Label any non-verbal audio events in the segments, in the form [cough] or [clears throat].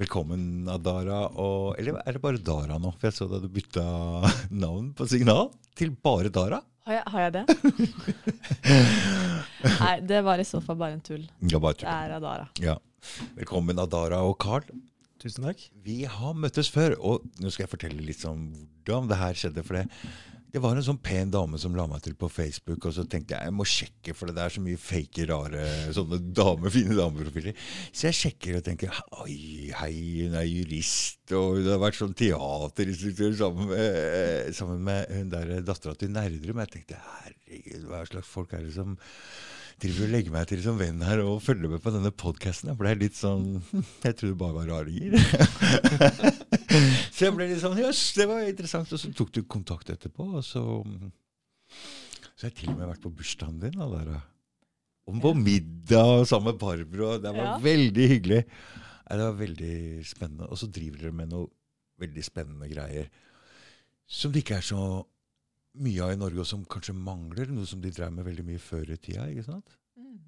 Velkommen, Adara. Og, eller er det bare Dara nå? For jeg så da du bytta [laughs] navn på Signal til bare Dara. Har jeg, har jeg det? [laughs] Nei, det var i så fall bare en tull. Ja, bare Det tull. er Adara. Ja. Velkommen, Adara og Carl. Tusen takk. Vi har møttes før, og nå skal jeg fortelle litt om hvordan det her skjedde. For det, det var en sånn pen dame som la meg til på Facebook, og så tenkte jeg jeg må sjekke, for det er så mye fake, rare sånne dame, fine dameprofiler. Så jeg sjekker og tenker oi, hei, hun er jurist, og hun har vært sånn teaterinstruktør sammen med, sammen med hun der dattera til Nerdrum. Jeg tenkte herregud, hva slags folk er det som driver og legger meg til som venn her og følger med på denne podkasten. det er litt sånn Jeg trodde det bare var raringer. [laughs] [laughs] så jeg ble litt sånn Jøss, det var interessant. Og så tok du kontakt etterpå, og så Så har jeg til og med vært på bursdagen din. Og der, og på middag sammen med Barbro. Det var Ja. veldig hyggelig. Det var veldig spennende. Og så driver dere med noe veldig spennende greier som det ikke er så mye av i Norge, og som kanskje mangler. Noe som de drev med veldig mye før i tida. ikke sant? Mm.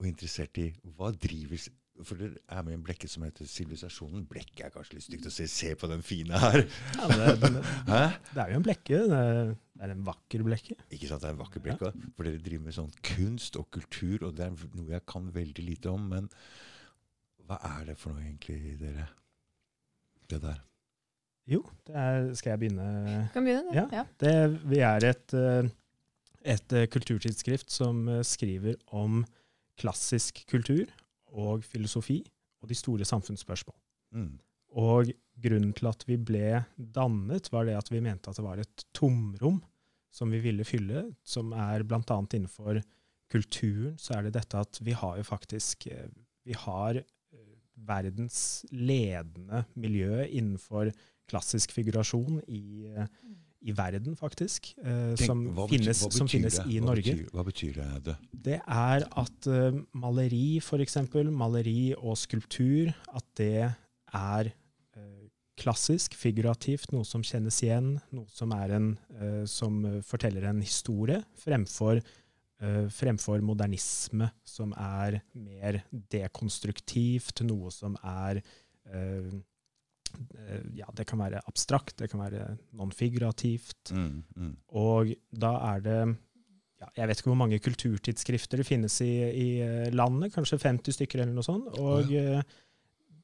Og interessert i hva driver For det er med en blekke som heter Sivilisasjonen. Blekke er kanskje litt stygt å si. Se på den fine her. Ja, men det, det, Hæ? det er jo en blekke. Det er, det er en vakker blekke. Ikke sant, det er en vakker blekke. Ja. For dere driver med sånn kunst og kultur, og det er noe jeg kan veldig lite om. Men hva er det for noe egentlig, dere? Det der. Jo, det er, skal jeg begynne? Kan begynne, du. Ja. Ja. Det, vi er et, eh, et eh, kulturtidsskrift som eh, skriver om klassisk kultur og filosofi og de store samfunnsspørsmål. Mm. Og grunnen til at vi ble dannet, var det at vi mente at det var et tomrom som vi ville fylle, som er bl.a. innenfor kulturen, så er det dette at vi har jo faktisk eh, Vi har eh, verdens ledende miljø innenfor klassisk figurasjon i, eh, i verden, faktisk, eh, Tenk, som, betyr- finnes, som finnes det? i Hva Norge. Betyr, hva betyr det? det? Er at uh, maleri, f.eks., maleri og skulptur, at det er eh, klassisk, figurativt, noe som kjennes igjen, noe som, en, uh, som forteller en historie, fremfor, uh, fremfor modernisme, som er mer dekonstruktivt, noe som er eh, ja, det kan være abstrakt, det kan være non-figurativt. Mm, mm. Og da er det ja, Jeg vet ikke hvor mange kulturtidsskrifter det finnes i, i eh, landet, kanskje 50 stykker eller noe sånt. Og ja.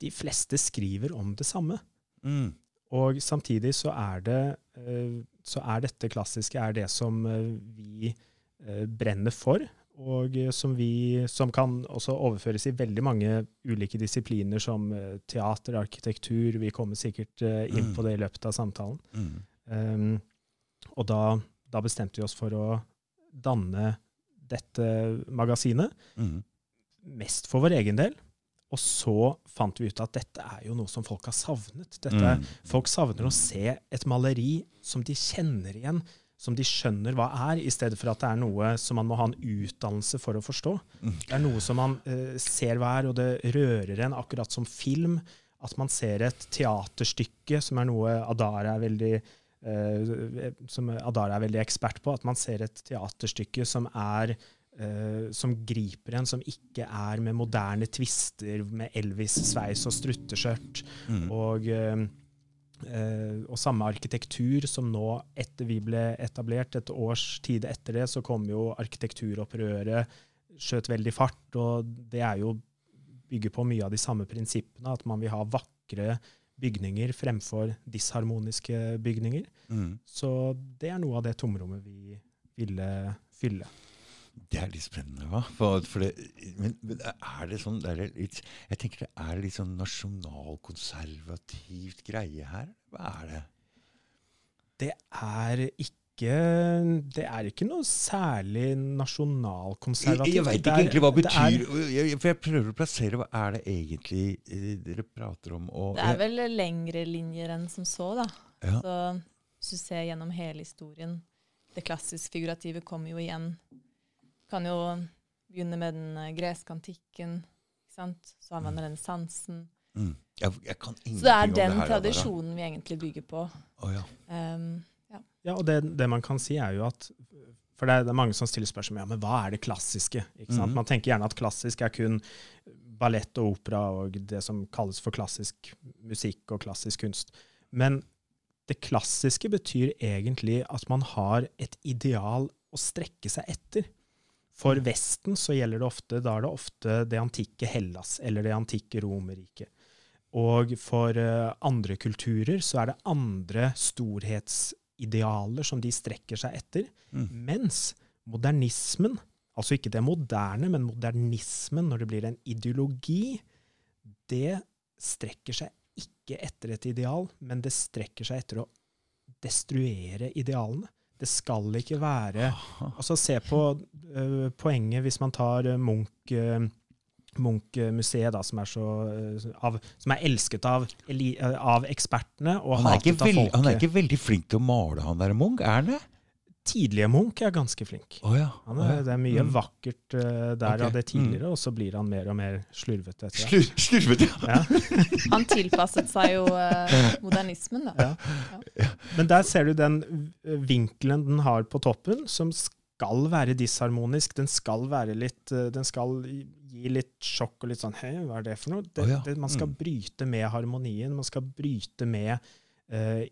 de fleste skriver om det samme. Mm. Og samtidig så er det eh, så er dette klassiske er det som eh, vi eh, brenner for, og eh, som, vi, som kan også overføres i veldig mange ulike disipliner, som eh, teater, arkitektur. Vi kommer sikkert eh, inn Mm. på det i løpet av samtalen. Mm. Um, og da, da bestemte vi oss for å danne dette magasinet, Mm. mest for vår egen del. Og så fant vi ut at dette er jo noe som folk har savnet. Dette, Mm. Folk savner å se et maleri som de kjenner igjen, som de skjønner hva er, i stedet for at det er noe som man må ha en utdannelse for å forstå. Det er noe som man eh, ser hva er, og det rører en, akkurat som film. At man ser et teaterstykke, som er noe Adara er veldig eh, som Adara er veldig ekspert på. At man ser et teaterstykke som er Uh, som griper en, som ikke er med moderne twister, med Elvis-sveis og strutteskjørt. Mm. Og, eh, eh, og samme arkitektur som nå, etter vi ble etablert, et års tid etter det, så kom jo arkitekturopprøret, skjøt veldig fart, og det er jo bygger på mye av de samme prinsippene, at man vil ha vakre bygninger fremfor disharmoniske bygninger. Mm. Så det er noe av det tomrommet vi ville fylle. Det er litt spennende, hva? For, for det, men, men er det sånn er litt, Jeg tenker det er litt sånn nasjonalkonservativt greie her. Hva er det? Det er ikke det er ikke noe særlig nasjonalkonservativt. jeg veit ikke egentlig hva det betyr er- jeg, for jeg prøver å plassere hva er det egentlig eh, dere prater om. Og, Det er vel lengre linjer enn som så, da. ja, Så hvis du ser gjennom hele historien Det klassisk-figurative kommer jo igjen. Kan jo begynne med den eh, greske antikken. Ikke sant? Så har man renessansen. Mm. jeg, jeg kan Så det ingenting er den det her. Adara. tradisjonen vi egentlig bygger på. Oh, ja. Um, Ja, og det, det man kan si er jo at For det er, det er mange som stiller spørsmål ja, men hva er det klassiske. Ikke sant? Mm. Man tenker gjerne at klassisk er kun ballett og opera og det som kalles for klassisk musikk og klassisk kunst. Men det klassiske betyr egentlig at man har et ideal å strekke seg etter. For Vesten så gjelder det ofte, da er det ofte det antikke Hellas eller det antikke Romerriket. Og for uh, andre kulturer så er det andre storhetsidealer som de strekker seg etter. Mm. Mens modernismen, altså ikke det moderne, men modernismen, når det blir en ideologi, det strekker seg ikke etter et ideal, men det strekker seg etter å destruere idealene. Det skal ikke være Altså, se på uh, poenget hvis man tar uh, Munch uh, Munch-museet, som, så, som er elsket av, av ekspertene og han hatet av folket. Han er ikke veldig flink til å male, han der Munch? Er han det? tidlige Munch er ganske flink. Oh, ja. er, oh, ja. Det er mye mm. vakkert uh, der okay. av det tidligere, mm. og så blir han mer og mer slurvete. Slur, slurvete, ja. [laughs] [laughs] han tilpasset seg jo uh, modernismen, da. Men der ser du den vinkelen den har på toppen, som skal være disharmonisk. Den skal være litt uh, Den skal gi litt sjokk og litt sånn Hei, hva er det for noe? Det, oh, det, man skal mm. bryte med harmonien. Man skal bryte med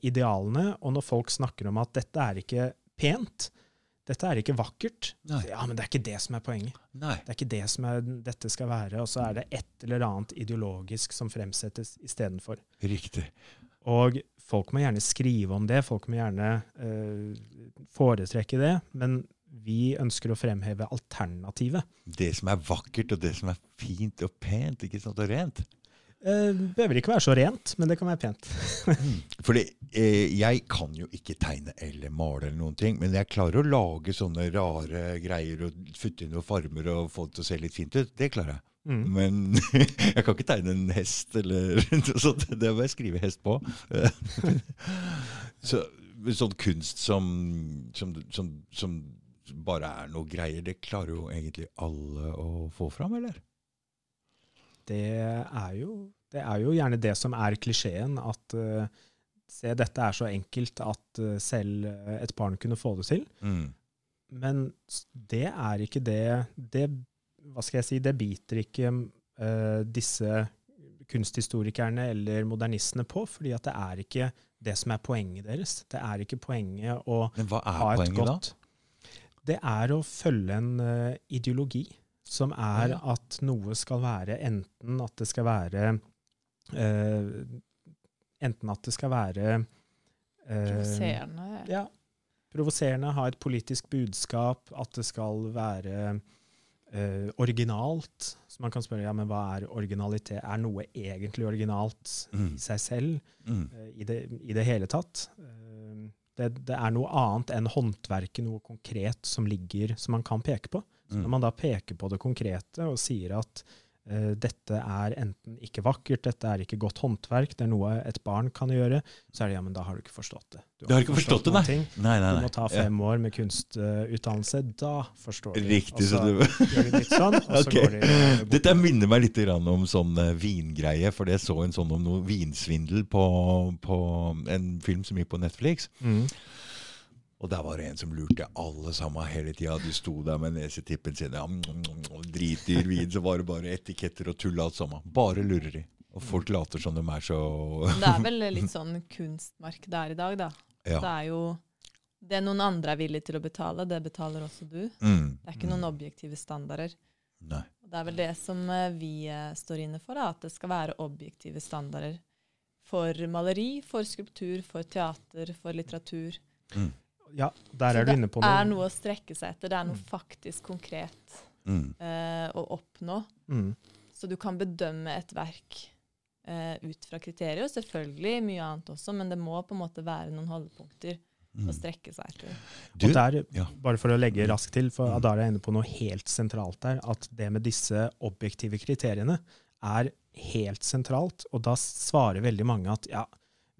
idealene. Og når folk snakker om at dette er ikke pent. Dette er ikke vakkert. Nei. Ja, men det er ikke det som er poenget. Nei. Det er ikke det som er, dette skal være. Og så er det et eller annet ideologisk som fremsettes istedenfor. Riktig. Og folk må gjerne skrive om det, folk må gjerne uh, foretrekke det. Men vi ønsker å fremheve alternativet. Det som er vakkert, og det som er fint og pent ikke sant, og rent. Det uh, behøver ikke være så rent, men det kan være pent. Mm. Fordi eh, jeg kan jo ikke tegne eller male, eller noen ting, men jeg klarer å lage sånne rare greier og putte inn noen farmer og få det til å se litt fint ut. Det klarer jeg. Mm. Men [laughs] jeg kan ikke tegne en hest eller [laughs] noe sånt. Det må jeg skrive hest på. [laughs] Så, sånn kunst som, som, som, som bare er noe greier, det klarer jo egentlig alle å få fram, eller? det er jo, det er jo gjerne det som er klisjeen. At uh, se, dette er så enkelt at uh, selv et barn kunne få det til. Mm. Men det er ikke det, det Hva skal jeg si? Det biter ikke uh, disse kunsthistorikerne eller modernistene på, fordi at det er ikke det som er poenget deres. Det er ikke poenget å Men hva er ha et poenget godt da? Det er å følge en uh, ideologi som er at noe skal være enten at det skal være uh, Enten at det skal være uh, Provoserende. Ja. Provoserende, ha et politisk budskap, at det skal være uh, originalt. Så man kan spørre ja, men hva er originalitet. Er noe egentlig originalt mm. i seg selv mm. i, det, i, det, hele tatt? Det, det, er noe annet enn håndverket, noe konkret som ligger, som man kan peke på. Så når mm. man da peker på det konkrete og sier at dette er enten ikke vakkert, dette er ikke godt håndverk, det er noe et barn kan gjøre, så er det ja, men da har du ikke forstått det. Du har, du har ikke forstått, forstått det, nei. Nei, nei, nei. Du må ta fem ja. år med kunstutdannelse, da forstår du. Riktig, så du... gjør det litt sånn, og okay. går det uh, Dette minner meg litt om sånn uh, vingreie, for jeg så en sånn om noe vinsvindel på, på en film som gikk på Netflix. Mm. Og der var det en som lurte alle sammen hele tida. De sto der med nesetippen sin. Ja, mm, mm, mm, dritdyr vin. Så var det bare etiketter og tull alt sammen. Bare lureri. Og folk later som de er så Det er vel litt sånn kunstmark der i dag, da. Ja. Det er jo det noen andre er villige til å betale, det betaler også du. Mm. Det er ikke noen objektive standarder. Nei. Det er vel det som eh, vi eh, står inne for, da, at det skal være objektive standarder. For maleri, for skulptur, for teater, for litteratur. Mm ja, der er du inne på noe. Det er noe å strekke seg etter. Det er noe mm. faktisk konkret mm. uh, å oppnå. Mm. Så du kan bedømme et verk uh, ut fra kriterier, og selvfølgelig mye annet også, men det må på en måte være noen holdepunkter mm. å strekke seg etter. Du, og der, ja. Bare for å legge raskt til, for mm. da er jeg inne på noe helt sentralt der, at det med disse objektive kriteriene er helt sentralt. Og da svarer veldig mange at ja,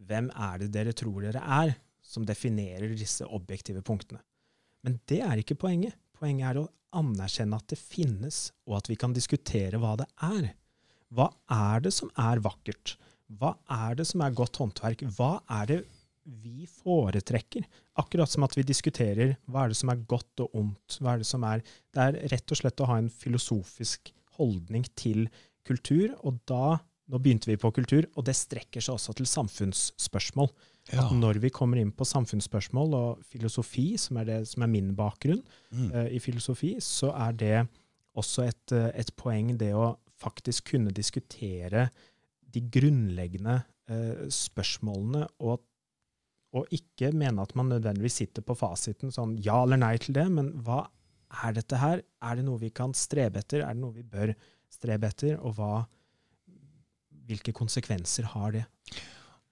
hvem er det dere tror dere er? Som definerer disse objektive punktene. Men det er ikke poenget. Poenget er å anerkjenne at det finnes, og at vi kan diskutere hva det er. Hva er det som er vakkert? Hva er det som er godt håndverk? Hva er det vi foretrekker? Akkurat som at vi diskuterer hva er det som er godt og ondt. Hva er det som er Det er rett og slett å ha en filosofisk holdning til kultur, og da nå begynte vi på kultur, og det strekker seg også til samfunnsspørsmål. Ja. At når vi kommer inn på samfunnsspørsmål og filosofi, som er, det, som er min bakgrunn mm. uh, i filosofi, så er det også et, uh, et, poeng, det å faktisk kunne diskutere de grunnleggende uh, spørsmålene, og, og, ikke mene at man nødvendigvis sitter på fasiten sånn ja eller nei til det, men hva er dette her? Er det noe vi kan strebe etter? Er det noe vi bør strebe etter? Og hva, hvilke konsekvenser har det?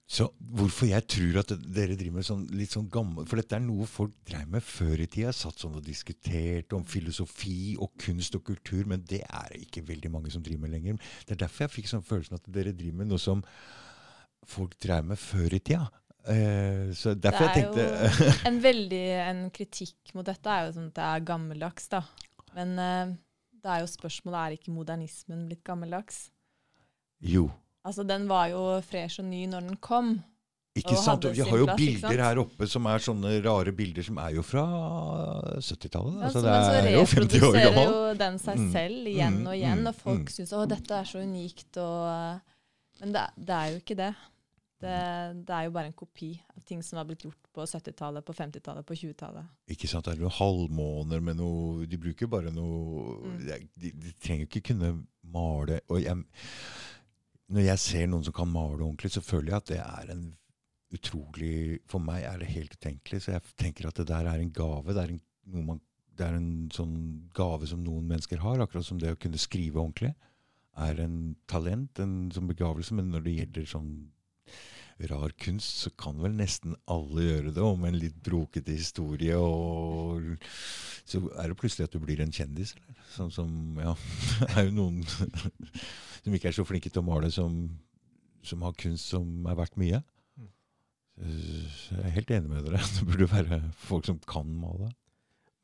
Så Hvorfor jeg tror at dere driver med sånn litt sånn gammel For dette er noe folk drev med før i tida. Satt sånn og diskuterte om filosofi og kunst og kultur. Men det er det ikke veldig mange som driver med lenger. Det er derfor jeg fikk sånn følelsen at dere driver med noe som folk drev med før i tida. Eh, så derfor jeg tenkte jo en [laughs] veldig en kritikk mot dette er jo sånn at det er gammeldags, da. Men eh, det er jo spørsmålet er ikke modernismen blitt gammeldags. Jo. Altså, den var jo fresh og ny når den kom. Ikke sant? Vi har jo plass, bilder her oppe som er sånne rare bilder som er jo fra 70-tallet. Altså, ja, så, men så reproduserer jo den seg mm. selv igjen og igjen, mm. og folk mm. syns 'Å, dette er så unikt. Og, men det, det, er jo ikke det. det. det. er jo bare en kopi av ting som har blitt gjort på 70-tallet, på 50-tallet, på 20-tallet. Ikke sant. Det er noen halvmåner med noe De bruker bare noe mm. de, de, trenger ikke kunne male. og jeg når jeg ser noen som kan male ordentlig, så føler jeg at det er en utrolig For meg er det helt utenkelig. Så jeg tenker at det der er en gave. Det er en, man, det er en sånn gave som noen mennesker har. Akkurat som det å kunne skrive ordentlig er en talent, en sånn begavelse. Men når det gjelder sånn rar kunst, så kan vel nesten alle gjøre det. Om en litt brokete historie. Og så er det plutselig at du blir en kjendis. Eller? Sånn som Ja, det [laughs] er jo noen som ikke er så flinke til å male, som, som har kunst som er verdt mye. Jeg er helt enig med dere. [laughs] Det burde være folk som kan male.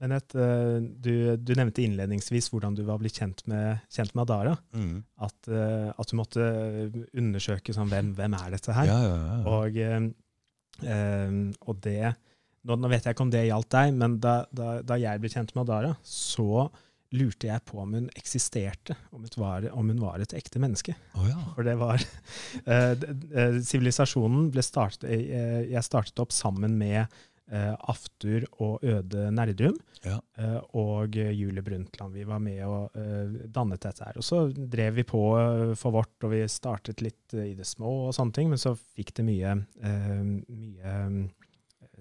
Men uh, du, du, nevnte innledningsvis hvordan du var blitt kjent med, kjent med Adara. Mm. At, uh, at, du måtte undersøke sånn, hvem, hvem er dette her. Ja, ja, ja. Og, uh, og, det nå, nå, vet jeg ikke om det gjaldt deg, men da, da, da jeg ble kjent med Adara, så lurte jeg på om hun eksisterte, om, var, om hun var et ekte menneske. Oh, ja. For det var [laughs] Sivilisasjonen ble startet Jeg startet opp sammen med Aftur og Øde Nerdrum ja. og Julie Brundtland. Vi var med og dannet dette her. Og så drev vi på for vårt, og vi startet litt i det små, og sånne ting, men så fikk det mye, mye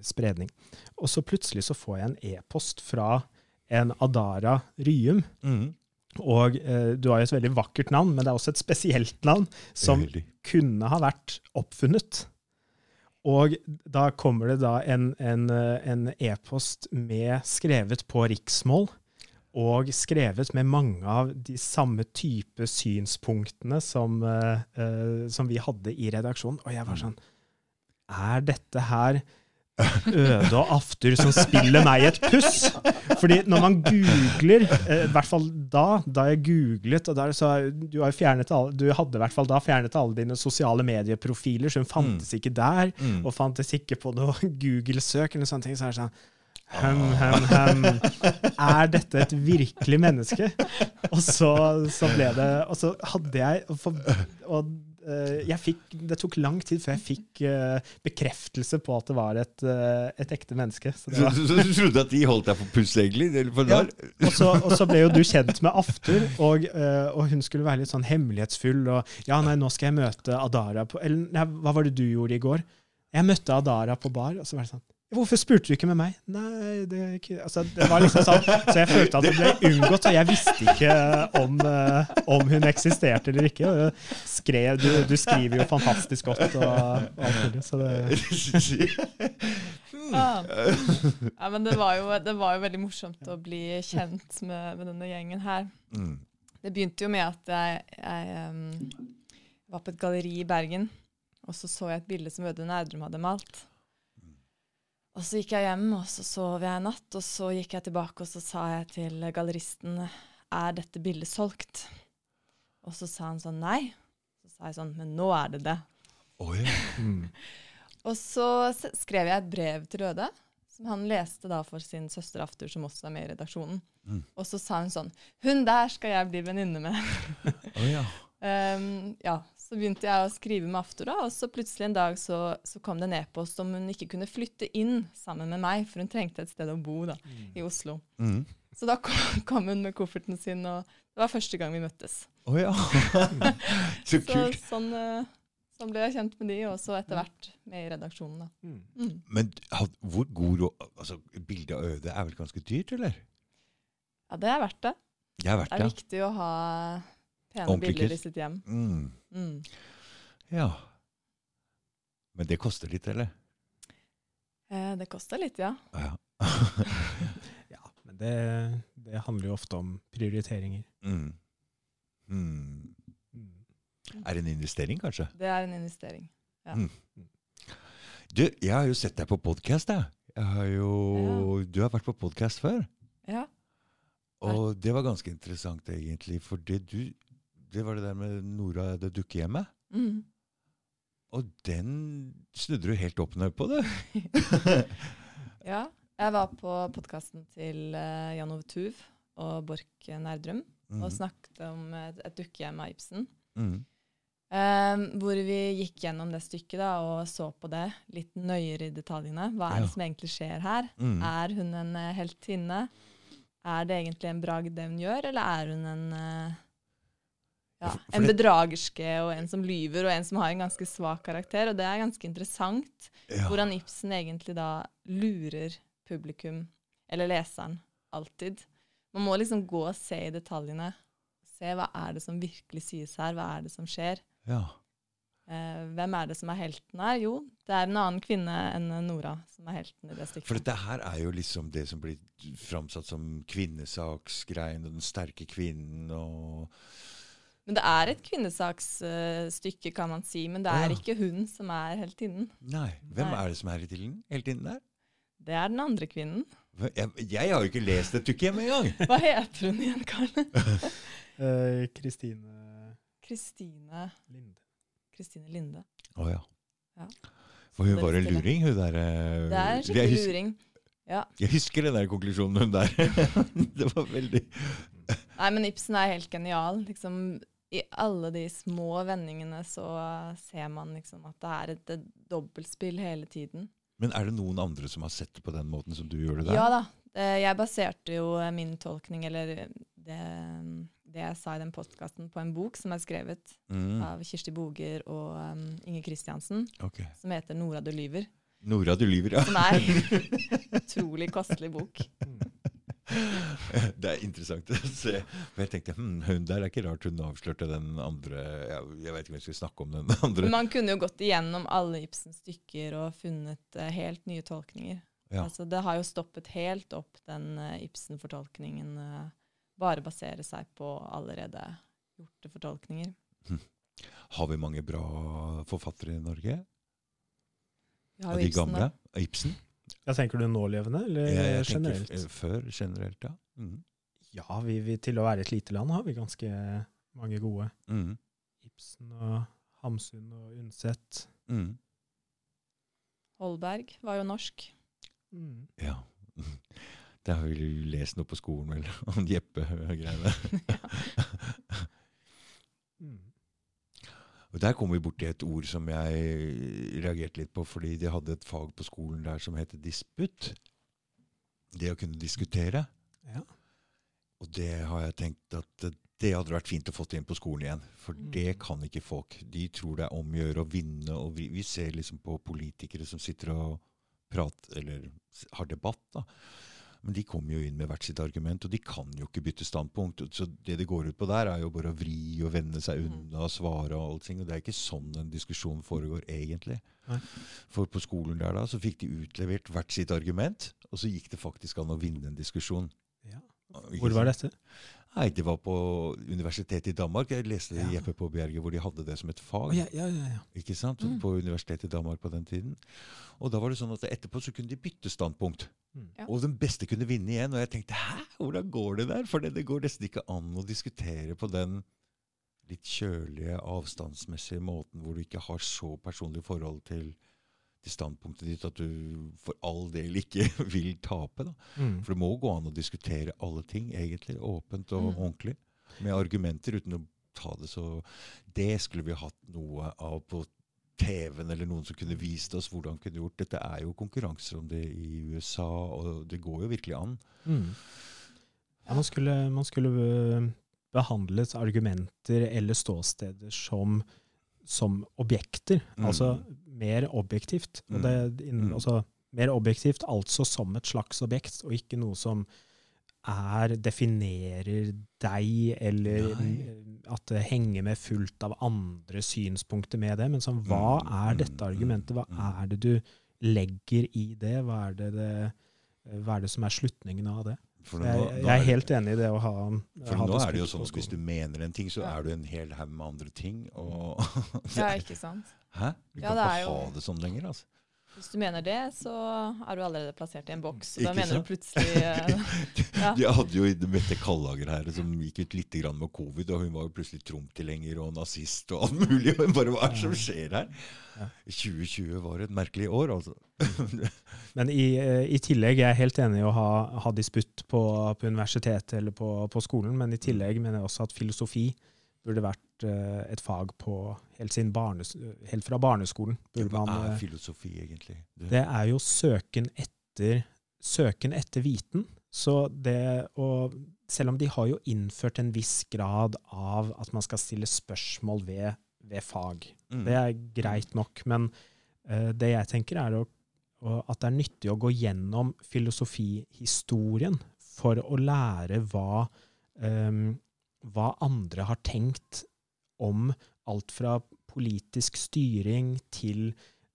spredning. Og så plutselig så får jeg en e-post fra en Adara Ryum. Mm. Og eh, du har jo et veldig vakkert navn, men det er også et spesielt navn som kunne ha vært oppfunnet. Og da kommer det da en e-post e skrevet på riksmål, og skrevet med mange av de samme type synspunktene som, eh, som vi hadde i redaksjonen. Og jeg var sånn Er dette her Øde og Aftur som spiller meg et puss. Fordi når man googler, eh, i hvert fall da, da jeg googlet og der, så, du, alle, du, hadde i hvert fall da fjernet alle dine sosiale medieprofiler, så hun fantes mm. ikke der, mm. og fantes ikke på noe [laughs] Google-søk. eller sånne ting, så er det sånn Hem, hem, hem. Er dette et virkelig menneske? Og så, så ble det Og så hadde jeg og, og Eh, fikk, det tok lang tid før jeg fikk uh, bekreftelse på at det var et, uh, et ekte menneske. Så, var, så, så, du trodde at de holdt deg for puss, egentlig? Ja, og, så, og, så, ble jo du kjent med Aftur, og, og, hun skulle være litt sånn hemmelighetsfull. Og ja, nei, nå skal jeg møte Adara på Eller hva var det du gjorde i går? Jeg møtte Adara på bar, og så var det sånn Hvorfor spurte du ikke med meg? Nei, det, ikke, altså, det var liksom sånn, Så jeg følte at det ble unngått, og jeg visste ikke om, uh, om hun eksisterte eller ikke. Skrev, du, du, skriver jo fantastisk godt og, og alt mulig, så det ja. [laughs] ja. men det var, jo, det var, jo, veldig morsomt å bli kjent med, med denne gjengen her. Mm. Det begynte jo med at jeg, jeg um, var på et galleri i Bergen, og så så jeg et bilde som Øde Nerdrum hadde malt. Og så gikk jeg hjem, og så sov jeg en natt. Og så gikk jeg tilbake og så sa jeg til galleristen er dette bildet solgt. Og så sa han sånn nei. Så sa jeg sånn men nå er det det. Oh, [laughs] mm. og så skrev jeg et brev til Røde, som han leste da for sin søster Aftur, som også er med i redaksjonen. Mm. Og så sa hun sånn Hun der skal jeg bli venninne med. oh, ja. Um, [laughs] ja, så begynte jeg å skrive med Aftor, da, og så plutselig en dag så, så kom det en e-post om hun ikke kunne flytte inn sammen med meg, for hun trengte et sted å bo da, mm. i Oslo. Mm. Så da kom, [laughs] kom, hun med kofferten sin, og det var første gang vi møttes. Oh, ja. [laughs] så kult. Så, sånn, uh, sånn, ble jeg kjent med de, og så etter hvert med i redaksjonen. da. Mm. mm. Men hvor god altså, Bildet av Øde er vel ganske dyrt, eller? Ja, det er verdt det. Det er, verdt, det er viktig å ha Pene bilder i sitt hjem. Mm. Mm. Ja. Men det koster litt, eller? Eh, det koster litt, ja. Ja, [laughs] ja men det, det, handler jo ofte om prioriteringer. Mm. mm. mm. Er det en investering, kanskje? Det er en investering, ja. Mm. Du, jeg har jo sett deg på podkast, jeg. jeg har jo, ja. Du har vært på podkast før. Ja. Og det var ganske interessant, egentlig. For det du det var det der med Nora det dukkehjemmet. Mm. Og den snudde du helt opp ned på, du. [laughs] ja. Jeg var på podkasten til uh, Jan Ove Tuv og Borch Nerdrum mm. og snakket om et, et dukkehjem av Ibsen. Mm. Um, hvor vi gikk gjennom det stykket da, og så på det litt nøyere i detaljene. Hva er ja. det som egentlig skjer her? Mm. Er hun en uh, heltinne? Er det egentlig en bragd det hun gjør, eller er hun en uh, ja, en bedragerske og en som lyver, og en som har en ganske svak karakter. Og det er ganske interessant ja. hvordan Ibsen egentlig da lurer publikum, eller leseren, alltid. Man må liksom gå og se i detaljene. Se hva er det som virkelig sies her, hva er det som skjer. Ja. Uh, hvem er det som er helten her? Jo, det er en annen kvinne enn Nora som er helten i det stykket. For dette her er jo liksom det som blir framsatt som kvinnesaksgreien, og den sterke kvinnen og men det er et kvinnesaksstykke, uh, kan man si. Men det er ja. ikke hun som er heltinnen. Nei. Hvem Nei. er det som er heltinnen der? Det er den andre kvinnen. Jeg, jeg har jo ikke lest et stykke hjemme engang! [laughs] Hva heter hun igjen, Karl? [laughs] Eh, Kristine Kristine Linde. Kristine Linde. Å oh, ja. ja. For hun var en luring, hun der uh, Det er en skikkelig luring. Ja. Jeg husker den der konklusjonen hun der. [laughs] det var veldig Nei, men Ibsen er helt genial. Liksom, I alle de små vendingene så ser man liksom at det er et, et dobbeltspill hele tiden. Men er det noen andre som har sett det på den måten som du gjør det der? Ja da. Jeg baserte jo min tolkning, eller det, det jeg sa i den postkassen, på en bok som er skrevet mm. av Kirsti Boger og um, Inge Kristiansen, okay. som heter 'Nora du lyver'. Nora du lyver, ja. Som er en [laughs] utrolig kostelig bok. Det er interessant å se. For jeg tenkte hm, hun der er ikke rart hun avslørte den andre Jeg, vet ikke om jeg skal snakke om den andre. Man kunne jo gått igjennom alle Ibsens stykker og funnet uh, helt nye tolkninger. Ja. Altså, det har jo stoppet helt opp, den uh, Ibsen-fortolkningen. Uh, bare basere seg på allerede gjorte fortolkninger. Hm. Har vi mange bra forfattere i Norge? Av de gamle? Ibsen? Ja, Tenker du nålevende, eller ja, jeg generelt? Tenker før generelt, ja. Mm. Ja, vi, vi, til å være et lite land har vi ganske mange gode. Mm. Ibsen og Hamsun og Undset. Mm. Holberg var jo norsk. Mm. Ja. [laughs] Det har vi lest noe på skolen, vel, [laughs] om Jeppe-greiene. [laughs] ja. Mm. Og Der kom vi borti et ord som jeg reagerte litt på, fordi de hadde et fag på skolen der som heter disputt. Det å kunne diskutere. Ja. Og det har jeg tenkt at det hadde vært fint å få inn på skolen igjen. For mm. det kan ikke folk. De tror det er om å gjøre å vinne. og vi, vi, ser liksom på politikere som sitter og prater, eller har debatt. da. Men de kommer jo inn med hvert sitt argument, og de kan jo ikke bytte standpunkt. Så det det går ut på der, er jo bare å vri og vende seg mm. unna og svare og allting. Og det er ikke sånn en diskusjon foregår egentlig. For på skolen der da, så fikk de utlevert hvert sitt argument, og så gikk det faktisk an å vinne en diskusjon. Ja. Hvor var dette? Nei, Det var på universitetet i Danmark. Jeg leste ja. i Jeppe på Bjerget, hvor de hadde det som et fag. Ja, ja, ja, Ikke sant? Mm. På universitetet i Danmark på den tiden. Og da var det sånn at etterpå så kunne de bytte standpunkt. Mm. Og den beste kunne vinne igjen. Og jeg tenkte hæ, hvordan går det der? For det, det går nesten ikke an å diskutere på den litt kjølige, avstandsmessige måten hvor du ikke har så personlig forhold til til standpunktet ditt at du for all del ikke [laughs] vil tape. Da. Mm. For det må gå an å diskutere alle ting, egentlig, åpent og mm. ordentlig. Med argumenter, uten å ta det så Det skulle vi hatt noe av på TV-en, eller noen som kunne vist oss hvordan kunne gjort. Dette er jo konkurranser om det i USA, og det går jo virkelig an. Mm. Ja, man skulle, man skulle eh, behandlet argumenter eller ståsteder som, som objekter. Mm. Altså mer objektivt. Og det, mm. altså, mer objektivt, altså som et slags objekt, og ikke noe som er, definerer deg, eller Nei. at det henger med fullt av andre synspunkter med det. Men sånn, hva mm, er dette mm, argumentet? Hva mm. er det du legger i det? Hva er det, det, hva er det som er slutningen av det? Nå, jeg, jeg, er helt enig i det å ha For ha nå er det jo sånn at hvis du mener en ting, så er du en hel haug med andre ting. Og ja, ikke sant? [laughs] Hæ? Vi kan ikke ha det sånn lenger, altså. Hvis du mener det, så er du allerede plassert i en boks. Så da mener du plutselig uh, [laughs] ja. Jeg hadde jo Mette Kallager her som gikk ut litt med covid, og hun var jo plutselig Trump-tilhenger og nazist og alt mulig. Og bare hva er det som skjer her? Ja. 2020 var et merkelig år, altså. [laughs] Men i, eh, i, tillegg jeg er helt enig i å ha, ha disputt på, på universitetet eller på, på, skolen, men i tillegg mener jeg også at filosofi burde vært uh, et fag på helt, barnes, helt fra barneskolen. Hva er eh, filosofi, egentlig? Det, det er jo søken etter, søken etter viten. Så det å Selv om de har jo innført en viss grad av at man skal stille spørsmål ved, ved fag. Mm. Det er greit nok. Men uh, det jeg tenker, er å, at det er nyttig å gå gjennom filosofihistorien for å lære hva um, hva andre har tenkt om alt fra politisk styring til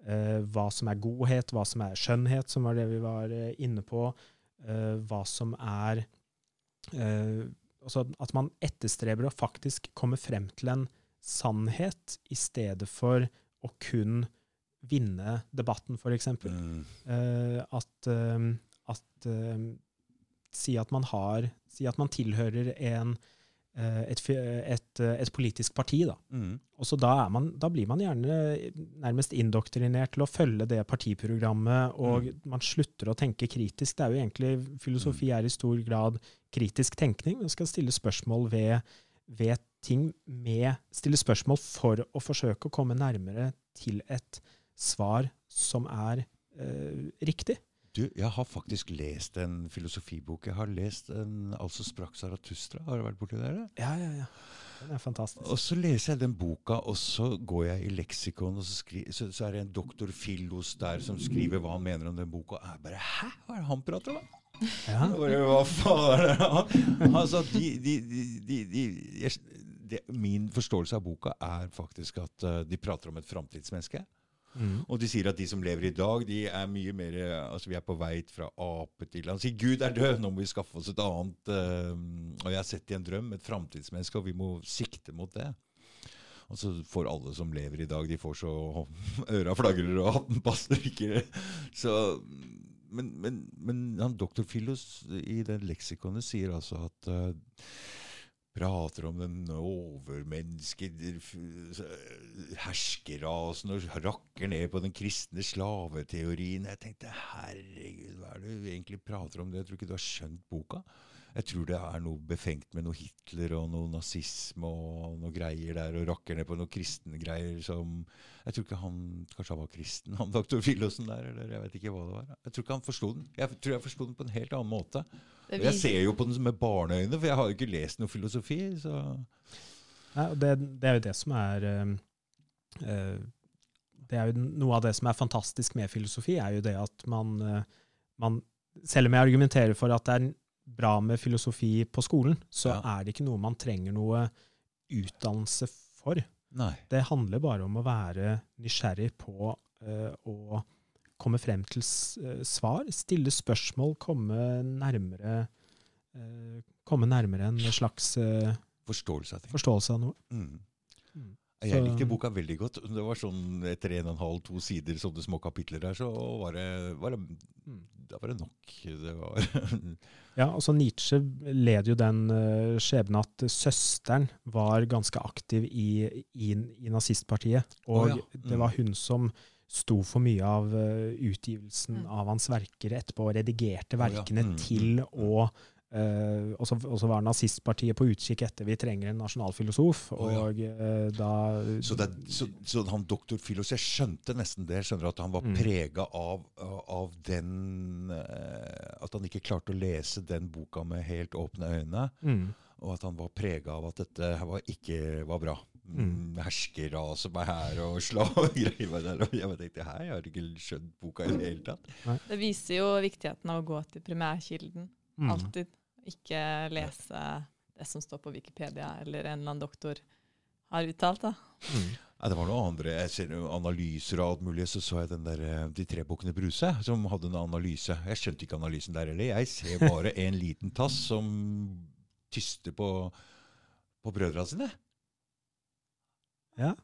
eh, hva som er godhet, hva som er skjønnhet, som var det vi var eh, inne på, eh, hva som er eh, Altså at man etterstreber å faktisk komme frem til en sannhet i stedet for å kun vinne debatten, f.eks. Mm. At, at Si at man har Si at man tilhører en et, et, eh, et, politisk parti. Da. Mm. Og så da, man, da, blir man gjerne nærmest indoktrinert til å følge det partiprogrammet, og mm. man slutter å tenke kritisk. Det er jo egentlig, Filosofi mm. er i stor grad kritisk tenkning. Man skal stille spørsmål ved, ved ting med Stille spørsmål for å forsøke å komme nærmere til et svar som er eh, riktig. Du, jeg har faktisk lest en filosofibok. Jeg har lest en, altså Sprakk Zarathustra. Har du vært borti der? Ja, ja, ja. Den er fantastisk. Og så leser jeg den boka, og så går jeg i leksikon, og så, skri, så, så er det en doktor Filos der som skriver hva han mener om den boka. Og jeg bare Hæ? Hva er det han prater om? Ja. Bare, hva faen er det Altså, de, de, de, de, Min forståelse av boka er faktisk at uh, de prater om et framtidsmenneske. Mm. Og de sier at de som lever i dag, de er mye mer Altså, vi er på vei fra ape til Han sier Gud er død, nå må vi skaffe oss et annet. Uh, og jeg har sett i en drøm et framtidsmenneske, og vi må sikte mot det. Og så får alle som lever i dag, de får så [laughs] øra flagrer og hatten passer ikke. Så, men, men, men han doktor Filos i det leksikonet sier altså at uh, prater om den overmenneske herskerasen og rakker ned på den kristne slaveteorien. Jeg tenkte herregud, hva er det du egentlig prater om? Jeg tror ikke du har skjønt boka. Jeg tror det er noe befengt med noe Hitler og noe nazisme og noe greier der, og rakker ned på noe kristne greier som Jeg tror ikke han kanskje han var kristen, han doktor Filosen der, eller jeg vet ikke hva det var. Jeg tror ikke han forsto den. Jeg tror jeg forsto den på en helt annen måte. Og jeg ser jo på den med barneøyne, for jeg har jo ikke lest noe filosofi. så... Ja, det, det, er jo det som er øh, Det er jo noe av det som er fantastisk med filosofi, er jo det at man, øh, man Selv om jeg argumenterer for at det er bra med filosofi på skolen, så ja. er det ikke noe man trenger noe utdannelse for. Nei. Det handler bare om å være nysgjerrig på uh, å komme frem til eh, svar, stille spørsmål, komme nærmere, uh, komme nærmere en slags uh, forståelse, av forståelse, av noe. Mm. Mm. Jeg likte boka veldig godt. Det var sånn Etter en og en halv, to sider sånne små kapitler der, så var det, var det, mm. da var det nok. Det var [laughs] ja, altså Nietzsche led jo den uh, skjebnen at søsteren var ganske aktiv i, i, i nazistpartiet. Og oh, ja. mm. det var hun som sto for mye av uh, utgivelsen mm. av hans verker etterpå, og redigerte verkene oh, ja. mm. til å Uh, og så var nazistpartiet på utkikk etter vi trenger en nasjonalfilosof. Oh, ja. og uh, da så, det, så, så, han doktor Filos Jeg skjønte nesten det. Jeg skjønner At han var mm. prega av, av, den uh, At han ikke klarte å lese den boka med helt åpne øyne. Mm. Og at han var prega av at dette var ikke var bra. Mm. mm Herskerrase meg her og slår [laughs] og greier der. Og jeg tenkte her, jeg har ikke skjønt boka i det hele tatt. Det viser jo viktigheten av å gå til primærkilden. Mm. Alltid. Ikke lese det som står på Wikipedia eller en eller annen doktor har uttalt. da. Mm. Ja, det var noe andre jeg ser analyser og alt mulig. Så så jeg den der, eh, De tre bukkene Bruse, som hadde en analyse. Jeg skjønte ikke analysen der heller. Jeg ser bare en liten tass som tyster på, på brødrene sine. Ja.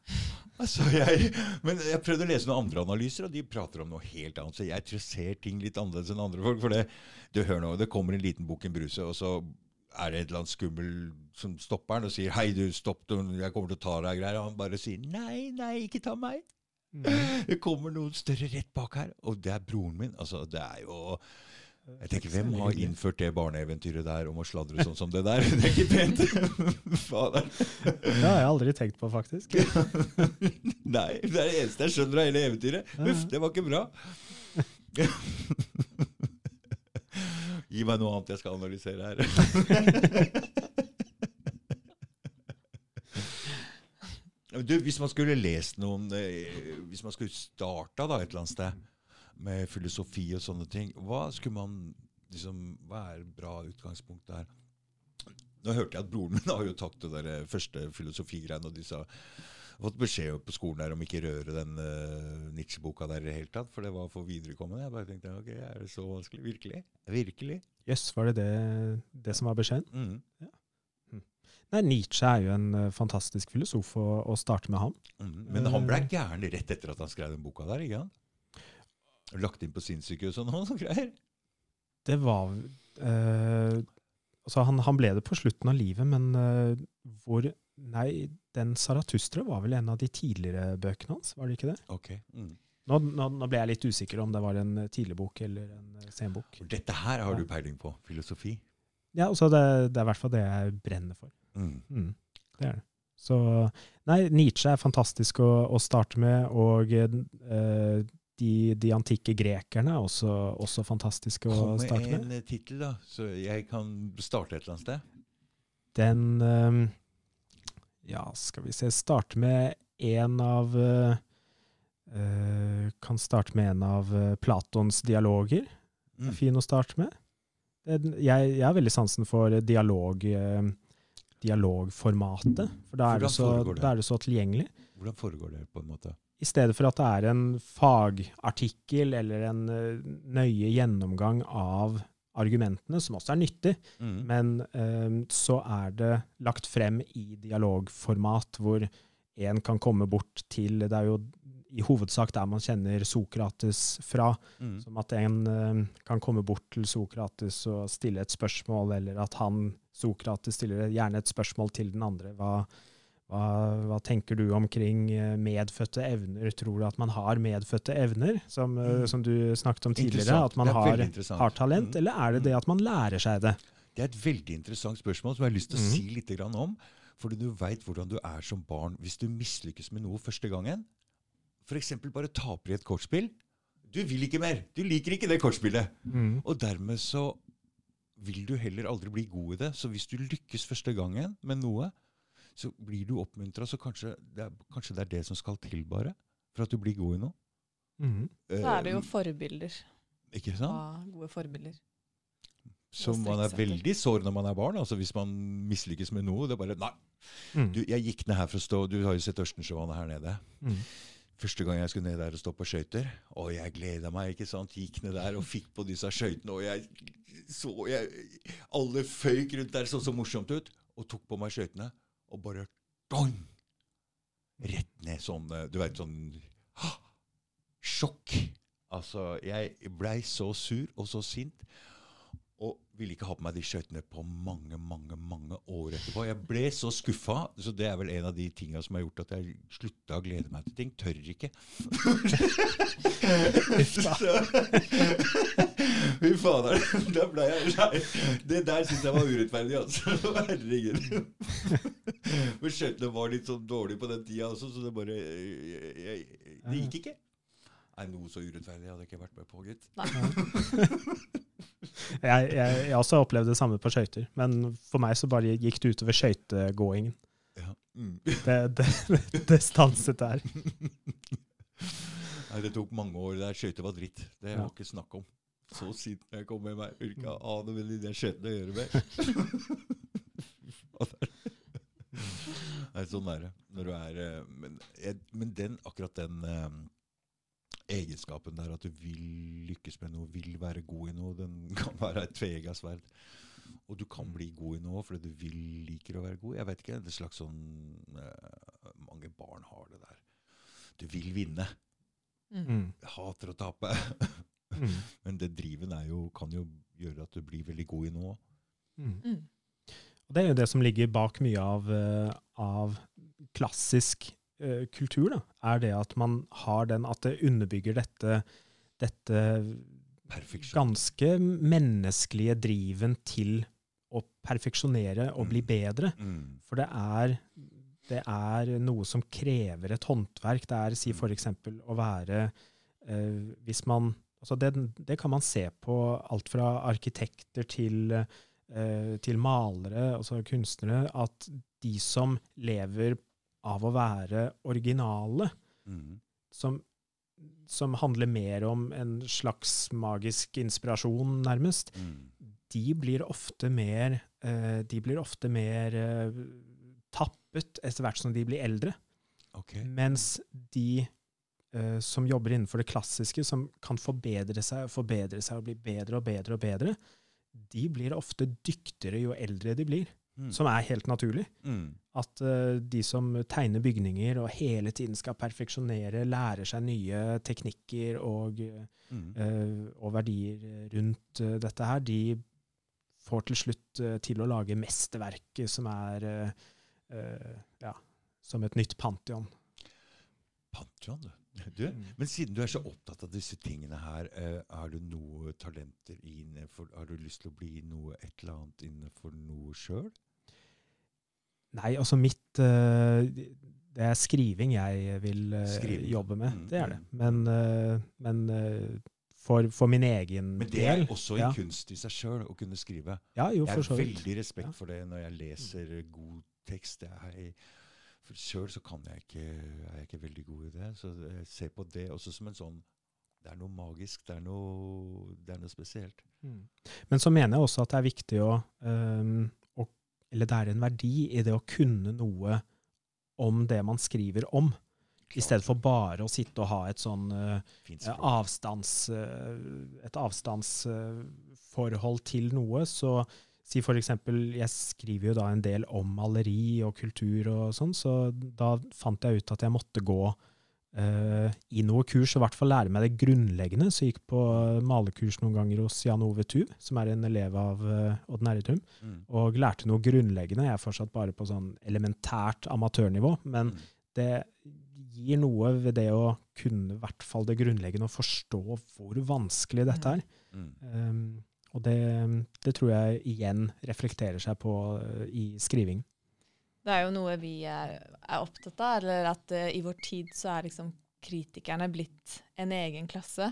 Altså, jeg, men jeg prøvde å lese noen andre analyser, og de prater om noe helt annet. Så jeg ser ting litt annerledes enn andre folk. For det, du hører nå, det kommer en liten bukk en bruse, og så er det et eller annet skummel som stopper han og sier 'Hei, du, stopp, jeg kommer til å ta deg', greier. Og han bare sier 'Nei, nei, ikke ta meg'. Mm. Det kommer noen større rett bak her, og det er broren min. Altså, det er jo jeg tenker, Hvem har innført det barneeventyret der om å sladre sånn som det der? [laughs] Det er ikke pent! [laughs] Fader. Det har jeg aldri tenkt på, faktisk. [laughs] Nei, det er det eneste jeg skjønner av hele eventyret. Uff, det var ikke bra. Gi meg noe annet jeg skal analysere her. Du, hvis man skulle lest noen eh, Hvis man skulle starta et eller annet sted med filosofi og sånne ting. Hva skulle man liksom, hva er bra utgangspunkt der? Nå hørte jeg at broren min har jo tatt det der eh, første filosofigreiene, og de sa fått beskjed på skolen der om ikke røre den uh, Nietzsche-boka der i det hele tatt, for det var for viderekommende. Jeg bare tenkte ok, er det så vanskelig? Virkelig? Virkelig? Jøss, yes, var det, det det, som var beskjeden? Mm. Ja. Hm. Nei, Nietzsche er jo en uh, fantastisk filosof å, å starte med ham. Mm. Men han ble gæren rett etter at han skrev den boka der? ikke sant? Lagt inn på sinnssykehus og noe sånt greier? Det var øh, Altså, han, han, ble det på slutten av livet, men øh, hvor Nei, den Saratustra var vel en av de tidligere bøkene hans, var det ikke det? Ok. Mm. Nå, nå, nå, ble jeg litt usikker om det var en tidlig bok eller en senbok. Dette her har du peiling på. Filosofi. Ja, altså det, det, er i hvert fall det jeg brenner for. Mm. Mm, det er det. Så Nei, Nietzsche er fantastisk å, å starte med, og øh, de, de, antikke grekerne er også, også fantastiske å starte med. Kom med en tittel, da, så jeg kan starte et eller annet sted. Den um, Ja, skal vi se Starte med en av uh, Kan starte med en av Platons dialoger. Mm. Fin å starte med. Den, jeg, jeg, har veldig sansen for dialog, uh, dialogformatet. For da er, så, da er, det så, tilgjengelig. Hvordan foregår det, på en måte? I stedet for at det er en fagartikkel eller en eh, nøye gjennomgang av argumentene, som også er nyttig, mm. men um, så er det lagt frem i dialogformat, hvor en kan komme bort til Det er jo i hovedsak der man kjenner Sokrates fra. Mm. Som at en um, kan komme bort til Sokrates og stille et spørsmål, eller at han, Sokrates, stiller gjerne et spørsmål til den andre. Hva, hva, hva, tenker du omkring eh, medfødte evner? Tror du at man har medfødte evner, som, eh, mm. som du snakket om tidligere? At man har, har, talent, mm. eller er det det at man lærer seg det? Det er et veldig interessant spørsmål som jeg har lyst til å mm. si litt om. Fordi du veit hvordan du er som barn hvis du mislykkes med noe første gangen. F.eks. bare taper i et kortspill. Du vil ikke mer! Du liker ikke det kortspillet. Mm. Og dermed så vil du heller aldri bli god i det. Så hvis du lykkes første gangen med noe, så blir du oppmuntra. Så kanskje det, er, kanskje det, er, det som skal til, bare, for at du blir god i noe. Mm. Så er det jo forbilder. Ikke sant? Ja, gode forbilder. Så man er veldig sår når man er barn. altså Hvis man mislykkes med noe. det er bare, Nei, mm. du, jeg gikk ned her for å stå Du har jo sett Ørstensjøvannet her nede. Mm. Første gang jeg skulle ned der og stå på skøyter. Og jeg gleda meg. ikke sant? Gikk ned der og fikk på disse skøytene. Og jeg så jeg, Alle føyk rundt der, så så morsomt ut. Og tok på meg skøytene og bare dong! Rett ned sånn eh, Du veit, sånn Sjokk. Altså, jeg blei så sur og så sint. Ville ikke ha på meg de skøytene på mange mange, mange år etterpå. Jeg ble så skuffa, så det er vel en av de tinga som har gjort at jeg slutta å glede meg til ting. Tør ikke. [laughs] Fy fader. Da ble jeg nei, Det der syns jeg var urettferdig, altså. Herregud. For skøytene var litt sånn dårlige på den tida også, så det bare jeg, jeg, Det gikk ikke. Nei, Noe så urettferdig hadde jeg ikke vært med på, gitt. [laughs] jeg, jeg, jeg også opplevde det samme på skøyter, men for meg så bare gikk det utover skøytegåingen. Ja. Mm. Det, det, det, stanset der. Nei, det tok mange år der skøyter var dritt. Det var ja. ikke snakk om. Så siden jeg kom med meg. Vil ikke ane med de skøytene å gjøre med. [laughs] Nei, sånn er det. Når du er eh, Men, jeg, men den, akkurat den eh, egenskapen der at du vil lykkes med noe, vil være god i noe, den [laughs] kan være et tveegga sverd. Og du kan bli god i noe fordi du vil liker å være god. Jeg vet ikke, det er slags sånn uh, Mange barn har det der. Du vil vinne. Mm. Hater å tape. [laughs] mm. Men det driven jo, kan jo gjøre at du blir veldig god i noe. Mm. mm. Og Det er jo det som ligger bak mye av, uh, av klassisk kultur, da, er det at man har den At det underbygger dette, dette ganske menneskelige driven til å perfeksjonere og bli mm. bedre. Mm. For det er, det er, noe som krever et håndverk. Det er si mm. f.eks. å være uh, Hvis man altså det, det, kan man se på alt fra arkitekter til, uh, til malere, altså kunstnere, at de som lever av å være originale, mm. som, som, handler mer om en slags magisk inspirasjon, nærmest, mm. de blir ofte mer, de blir ofte mer uh, tappet etter hvert som de blir eldre. Okay. Mens de uh, som jobber innenfor det klassiske, som kan forbedre seg og forbedre seg og bli bedre og bedre og bedre, de blir ofte dyktigere jo eldre de blir. Mm. Som er helt naturlig. Mm. At uh, de som tegner bygninger og hele tiden skal perfeksjonere, lærer seg nye teknikker og, mm. uh, og verdier rundt uh, dette her, de får til slutt til å lage mesterverket som er ja, som et nytt pantheon. Pantheon, du. Du, mm. Men siden du er så opptatt av disse tingene her, eh, har du noe talenter innenfor Har du lyst til å bli noe et eller annet innenfor noe sjøl? Nei, altså mitt uh, Det er skriving jeg vil uh, skriving. jobbe med. Mm, det er det. Men, uh, men for, for, min egen del Men det er også en ja. kunst i seg sjøl å kunne skrive. Ja, jo, jeg har veldig respekt ja. for det når jeg leser god tekst. Jeg, for sjøl så kan jeg ikke, er jeg ikke veldig god i det. Så jeg ser på det også som en sånn det er noe magisk, det er noe, det er noe spesielt. Mm. Men så mener jeg også at det er viktig å, um, eller det er en verdi i det å kunne noe om det man skriver om. I stedet for bare å sitte og ha et sånn uh, avstands, uh, et avstandsforhold uh, til noe. Så si for eksempel, jeg skriver jo da en del om maleri og kultur og sånn, så da fant jeg ut at jeg måtte gå uh, i noe kurs, og i hvert fall lære meg det grunnleggende. Så jeg gikk på malekurs noen ganger hos Jan Ove Tuv, som er en elev av uh, Odd Nærretum, mm. og lærte noe grunnleggende. Jeg er fortsatt bare på sånn elementært amatørnivå, men mm. det gir noe ved det å kunne i hvert fall det grunnleggende, og forstå hvor vanskelig dette er. Mm. Um, og det, det, tror jeg igjen reflekterer seg på uh, i skriving. Det er jo noe vi er, er opptatt av, eller at uh, i vår tid så er liksom kritikerne blitt en egen klasse.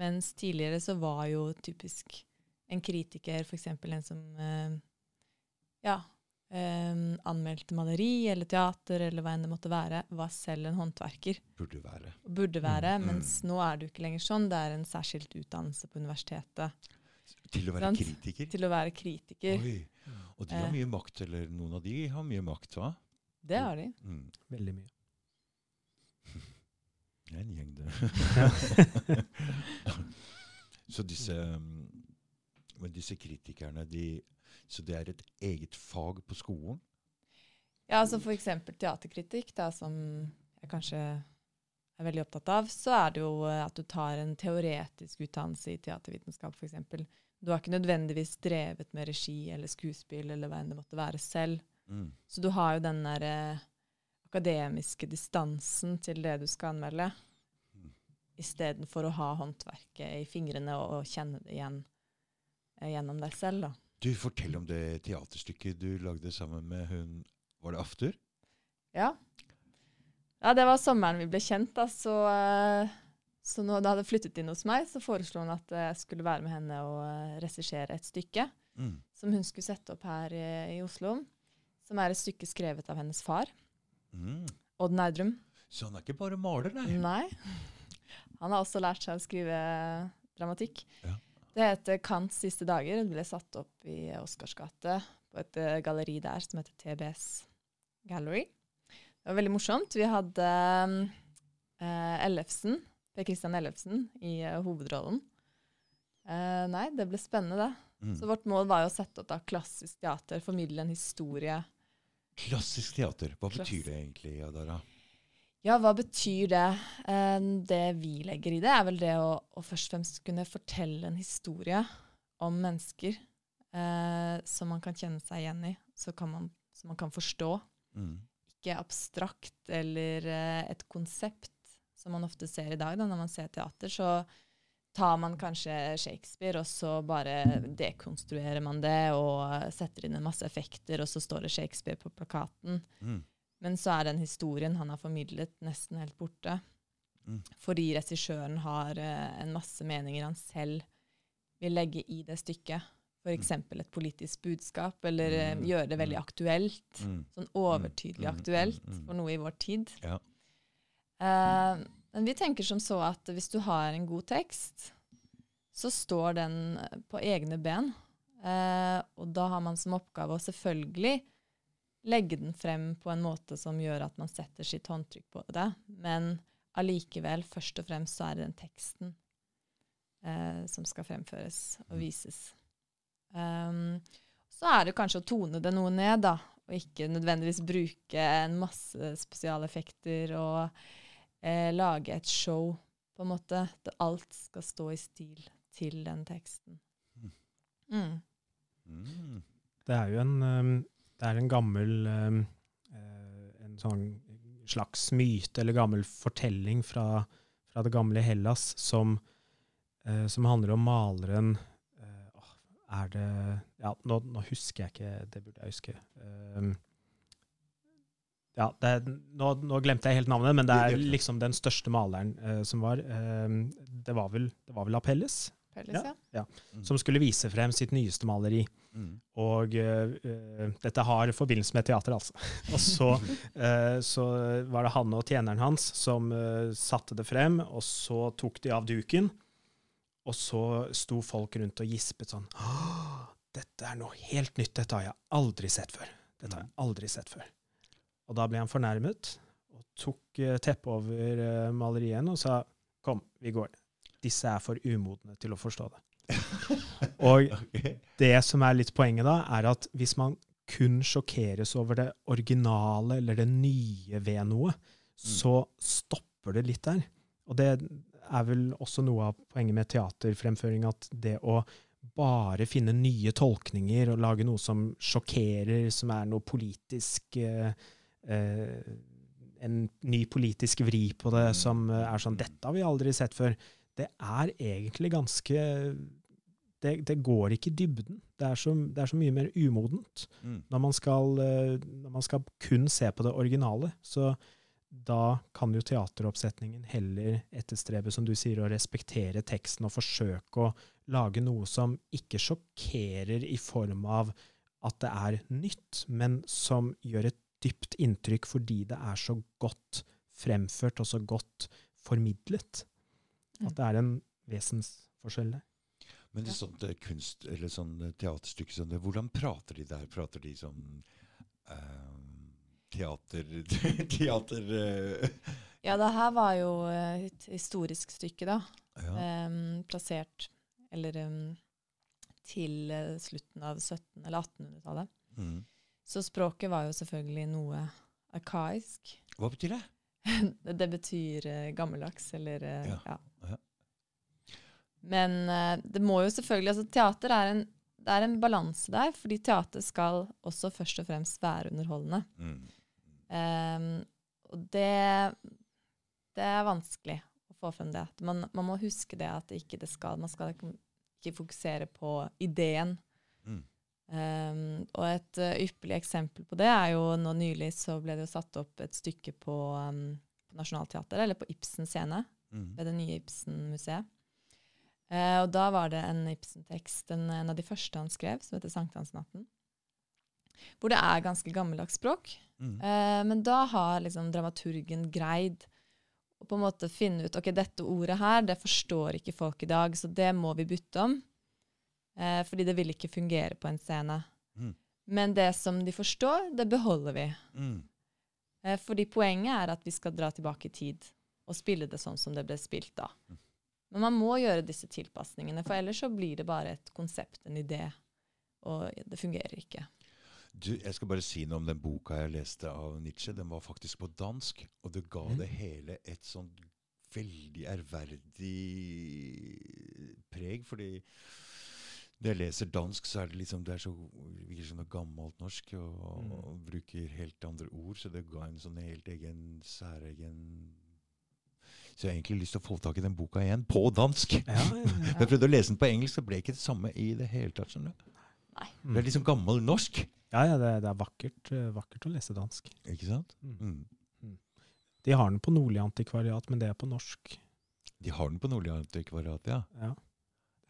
Mens tidligere så var jo typisk en kritiker f.eks. en som uh, ja, um, anmeldte maleri eller teater eller hva enn det måtte være, var selv en håndverker. Burde være. Burde være, mm. Mens mm. nå er det jo ikke lenger sånn. Det er en særskilt utdannelse på universitetet. Til å være kritiker? Til å være kritiker. Oi. Og de har eh. mye makt, eller noen av de har mye makt, hva? Det har de. Mm. Veldig mye. [laughs] Det er en gjeng, det. [laughs] så disse, mm, men disse kritikerne, de, så det er et eget fag på skolen? Ja, altså f.eks. teaterkritikk, da, som jeg kanskje er veldig opptatt av, så er det jo at du tar en teoretisk utdannelse i teatervitenskap, f.eks. Du har ikke nødvendigvis drevet med regi eller skuespill eller hva enn det måtte være selv. Mm. Så du har jo den der eh, akademiske distansen til det du skal anmelde, Mm. istedenfor å ha håndverket i fingrene og, og kjenne det igjen eh, gjennom deg selv. da. Du, Fortell om det teaterstykket du lagde sammen med hun Var det Aftur? Ja. ja, det var sommeren vi ble kjent, da. Så, eh, så når det hadde flyttet inn hos meg, så foreslo hun at jeg skulle være med henne og eh, regissere et stykke Mm. som hun skulle sette opp her i, i Oslo. Som er et stykke skrevet av hennes far, Mm. Odd Nerdrum. Så han er ikke bare maler, nei? Nei. Han har også lært seg å skrive dramatikk. Ja. Det heter Kants siste dager. Det ble satt opp i Oscars gate på et eh, galleri der som heter TBS Gallery. Det var veldig morsomt. Vi hadde eh, Ellefsen, Per Christian Ellefsen i uh, hovedrollen. Uh, nei, det ble spennende, det. Mm. Så vårt mål var jo å sette opp da klassisk teater, formidle en historie. Klassisk teater. Hva Klass- betyr det egentlig, Adara? Ja, hva betyr det? Uh, det vi legger i det, er vel det å, å først og fremst kunne fortelle en historie om mennesker uh, som man kan kjenne seg igjen i, så kan man, som man kan forstå. Mm. Ikke abstrakt eller et konsept, som man ofte ser i dag da, når man ser teater. Så tar man kanskje Shakespeare, og så bare dekonstruerer man det og setter inn en masse effekter, og så står det Shakespeare på plakaten. Mm. Men så er den historien han har formidlet, nesten helt borte. Mm. Fordi regissøren har uh, en masse meninger han selv vil legge i det stykket. F.eks. et politisk budskap, eller Mm. gjøre det veldig Mm. aktuelt. Mm. Sånn overtydelig Mm. Mm. aktuelt Mm. for noe i vår tid. Ja. Eh, men vi tenker som så at hvis du har en god tekst, så står den på egne ben. Eh, og da har man som oppgave å selvfølgelig legge den frem på en måte som gjør at man setter sitt håndtrykk på det. Men allikevel, først og fremst, så er det den teksten eh, som skal fremføres og vises. Um, så er det kanskje å tone det noe ned, da. Og ikke nødvendigvis bruke en masse spesialeffekter og eh, lage et show, på en måte. Det, alt skal stå i stil til den teksten. Mm. Mm. Det er jo en, um, det er en gammel um, eh, En sånn slags myte eller gammel fortelling fra, fra det gamle Hellas som, eh, som handler om maleren eh, Er det Ja, nå, nå husker jeg ikke, det burde jeg huske. Um, ja, det, er- nå, nå glemte jeg helt navnet, men det er liksom den største maleren uh, som var. Um, det, var vel, det var vel Apelles Pelles, Ja. ja. Mm. som skulle vise frem sitt nyeste maleri. Mm. Og uh, dette har forbindelse med teater, altså. [laughs] Og så, uh, så var det han og tjeneren hans som uh, satte det frem, og så tok de av duken. Og så sto folk rundt og gispet sånn «Åh, [gasps] Dette er noe helt nytt. Dette har jeg aldri sett før. Dette har jeg aldri sett før. Og da ble han fornærmet og tok eh, teppet over eh, maleriet og sa Kom, vi går. Disse er for umodne til å forstå det. [laughs] Og det som er litt poenget da, er at hvis man kun sjokkeres over det originale eller det nye ved noe, så stopper det litt der. Og det er vel også noe av poenget med teaterfremføring, at det å bare finne nye tolkninger og lage noe som sjokkerer, som er noe politisk eh, En ny politisk vri på det som eh, er sånn 'Dette har vi aldri sett før'. Det er egentlig ganske det, det går ikke i dybden. Det er, så, det er så mye mer umodent Mm. når man, skal, eh, når man skal kun se på det originale. Så da kan jo teateroppsetningen heller etterstrebe, som du sier, å respektere teksten og forsøke å lage noe som ikke sjokkerer i form av at det er nytt, men som gjør et dypt inntrykk fordi det er så godt fremført og så godt formidlet. Mm. At det er en vesensforskjell der. Men det er sånt eh, kunst, eller sånn eh, teaterstykke som det, hvordan prater de der? Prater de som uh, teater [laughs] Teater uh. Ja, det her var jo et historisk stykke, da. ja. Um, plassert eller um, til slutten av 1700- eller 1800-tallet. mm. Så språket var jo selvfølgelig noe arkaisk. Hva betyr det? [laughs] det, betyr uh, gammeldags, eller uh, Ja. ja. Men uh, det må jo selvfølgelig altså Teater er en, det er en balanse der, fordi teater skal også først og fremst være underholdende. Mm. Um, og det, det, er vanskelig å få frem det. Man, man må huske det at det ikke det skal, man skal ikke fokusere på ideen. Um, og et uh, ypperlig eksempel på det er jo nå nylig så ble det jo satt opp et stykke på, um, på Nationaltheatret, eller på Ibsen scene, mm. ved det nye Ibsen-museet. Uh, og da var det en Ibsen-tekst, en, en, av de første han skrev, som heter 'Sankthansnatten'. Hvor det er ganske gammeldags språk. Mm. Uh, men da har liksom dramaturgen greid å på en måte finne ut ok, dette ordet her, det forstår ikke folk i dag, så det må vi bytte om. Uh, fordi det vil ikke fungere på en scene. Mm. Men det som de forstår, det beholder vi. Mm. fordi poenget er at vi skal dra tilbake i tid og spille det sånn som det ble spilt da. Mm. Men man må gjøre disse tilpasningene, for ellers så blir det bare et konsept, en idé. Og det fungerer ikke. Du, jeg skal bare si noe om den boka jeg leste av Nietzsche. Den var faktisk på dansk, og det ga mm. det hele et sånn veldig ærverdig preg. fordi når jeg leser dansk, så er det liksom, det er så, virker som noe gammelt norsk. Og, mm. og, bruker helt andre ord. Så det ga en sånn helt egen, særegen så jeg har egentlig lyst til å få tak i den boka igjen, på dansk. Ja, ja, ja. [laughs] jeg prøvde å lese den på engelsk, så ble ikke det samme i det hele tatt. Sånn. Nei. Det er liksom gammel norsk. Ja, ja det, det er vakkert, eh, vakkert, å lese dansk. Ikke sant? Mm. mm. Mm. De har den på Nordlig antikvariat, men det er på norsk. De har den på Nordlig antikvariat, ja. ja.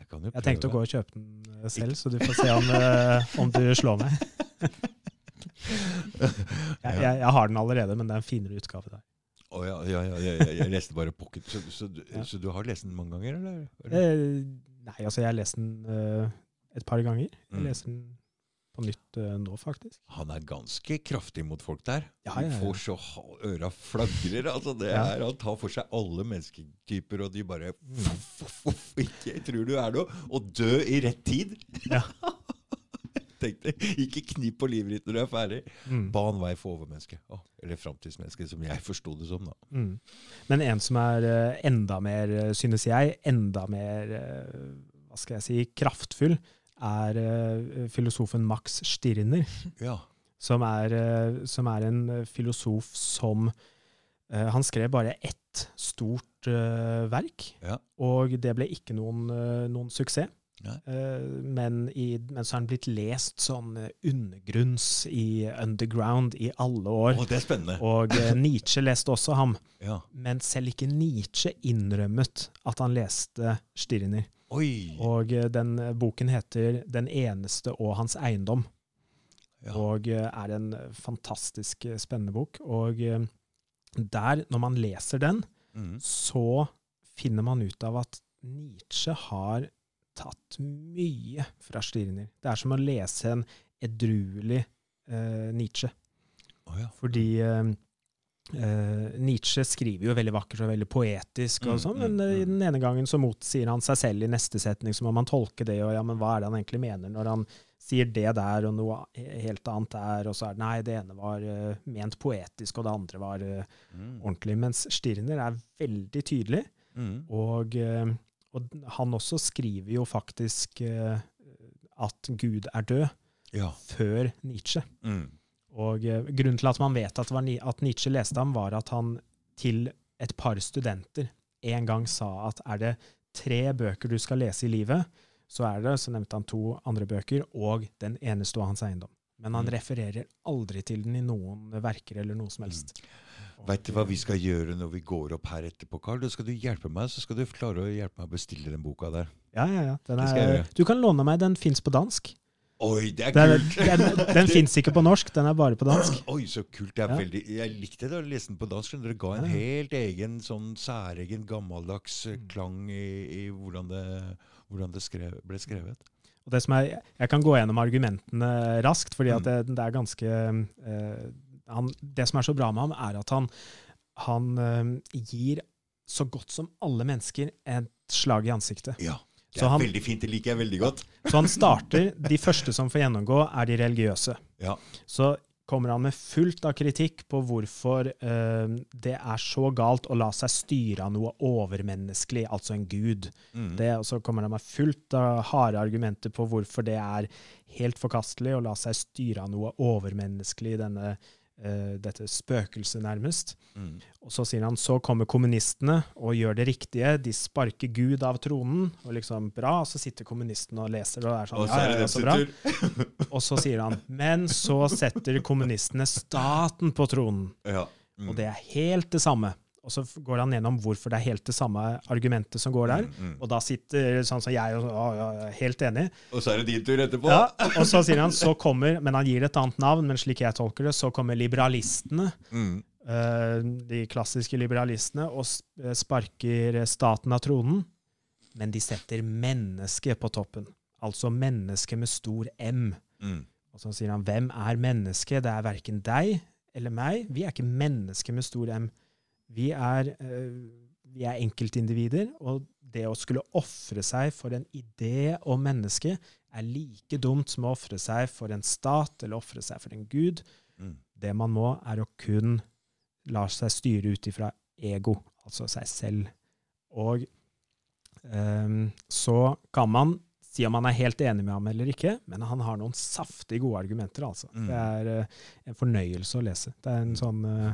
Jeg, jeg tenkte å gå og kjøpe den eh, selv, så du får se om, uh, om du slår meg. [laughs] jeg, jeg, jeg, har den allerede, men det er en finere utgave der. Oh, ja, ja, ja jeg, jeg, leste bare pocket. Så, så, så, så, du har lest den mange ganger, eller? Eh, nei, altså jeg har lest den uh, et par ganger. Jeg mm. leser den på nytt uh, nå, faktisk. Han er ganske kraftig mot folk der. Ja, ja, ja. får så øra flagrer. altså det er, Han tar for seg alle mennesketyper, og de bare mm. Ikke tror du er noe. Og dø i rett tid. Ja. [laughs] tenkte ikke knip på livet ditt når du er ferdig. Mm. Ban vei for overmennesket. Oh, eller framtidsmennesket, som jeg forsto det som. da. Mm. Men en som er uh, enda mer, uh, synes jeg, enda mer hva skal jeg si, kraftfull, er filosofen Max Stirner. [laughs] Ja. Som, er, som er en filosof som Han skrev bare ett stort verk, ja. og det ble ikke noen, noen suksess. Uh, men, i, men, så har den blitt lest sånn eh, undergrunns i underground i alle år. Oh, det er spennende. Og uh, [laughs] Nietzsche leste også ham. Ja. Men selv ikke Nietzsche innrømmet at han leste Stirner. Oi. Og uh, den boken heter 'Den eneste og hans eiendom'. Ja. Og er en fantastisk spennende bok. Og der, når man leser den, mm. så finner man ut av at Nietzsche har tatt mye fra Stirner. Det er som å lese en edruelig eh, Nietzsche. Oh, ja. Fordi eh, eh, Nietzsche skriver jo veldig vakkert og veldig poetisk, og mm, mm, men mm, mm. den ene gangen så motsier han seg selv i neste setning, så må man tolke det, og ja, men hva er det han egentlig mener når han sier det der, og noe helt annet der, og så er det nei, det ene var uh, ment poetisk, og det andre var uh, mm. ordentlig. Mens Stirner er veldig tydelig, mm. og uh, og han også skriver jo faktisk uh, at Gud er død, ja. før Nietzsche. Mm. Og uh, grunnen til at man vet at, var, at, Nietzsche leste ham, var at han til et par studenter en gang sa at er det tre bøker du skal lese i livet, så er det, så nevnte han to andre bøker, og Den eneste av hans eiendom. Men han mm. refererer aldri til den i noen verker eller noe som helst. Mm. Veit du hva vi skal gjøre når vi går opp her etterpå, Carl? Da skal du hjelpe meg, så skal du klare å hjelpe meg å bestille den boka der. Ja, ja, ja. Er, du kan låne meg. Den fins på dansk. Oi, det er kult! Den, den, den fins ikke på norsk, den er bare på dansk. [clears throat] Oi, så kult. Det er ja. veldig, jeg likte det å lese den på dansk. Dere ga en helt egen, sånn særegen, gammeldags eh, mm. klang i, i hvordan det, hvordan det skrev, ble skrevet. Og det som er, Jeg kan gå gjennom argumentene raskt, fordi mm. det, det er ganske uh, han, det som er så bra med ham, er at han, han uh, gir så godt som alle mennesker et slag i ansiktet. Ja, det er han, veldig fint. Det liker jeg veldig godt. [laughs] Så han starter De første som får gjennomgå, er de religiøse. Ja. Så kommer han med fullt av kritikk på hvorfor eh, det er så galt å la seg styre av noe overmenneskelig, altså en gud. Mm. Det, og så kommer han med fullt av harde argumenter på hvorfor det er helt forkastelig å la seg styre av noe overmenneskelig denne uh, dette spøkelset, nærmest. Mm. Og så sier han så kommer kommunistene og gjør det riktige. De sparker Gud av tronen. Og liksom, bra. Og så sitter kommunistene og leser, og er sånn, og så er det, ja, så bra. og så sier han men så setter kommunistene staten på tronen. Ja. Mm. Og det er helt det samme. Og så går han gjennom hvorfor det er helt det samme argumentet som går der. Mm, mm. Og da sitter sånn som jeg og å, ja, helt enig. Og så er det din tur etterpå. Ja, og så sier han så kommer, men han gir et annet navn, men slik jeg tolker det, så kommer liberalistene. Mm. Uh, de klassiske liberalistene og eh, sparker staten av tronen. Men de setter mennesket på toppen. Altså mennesket med stor M. Mm. Og så sier han hvem er mennesket? Det er verken deg eller meg. Vi er ikke mennesker med stor M. Vi er, eh, vi er enkeltindivider, og det å skulle ofre seg for en idé om mennesket er like dumt som å ofre seg for en stat eller ofre seg for en gud. Mm. Det man må, er å kun la seg styre ut ifra ego, altså seg selv. Og um, så kan man si om man er helt enig med ham eller ikke, men han har noen saftig gode argumenter, altså. Mm. Det er uh, en fornøyelse å lese. Det er en sånn uh,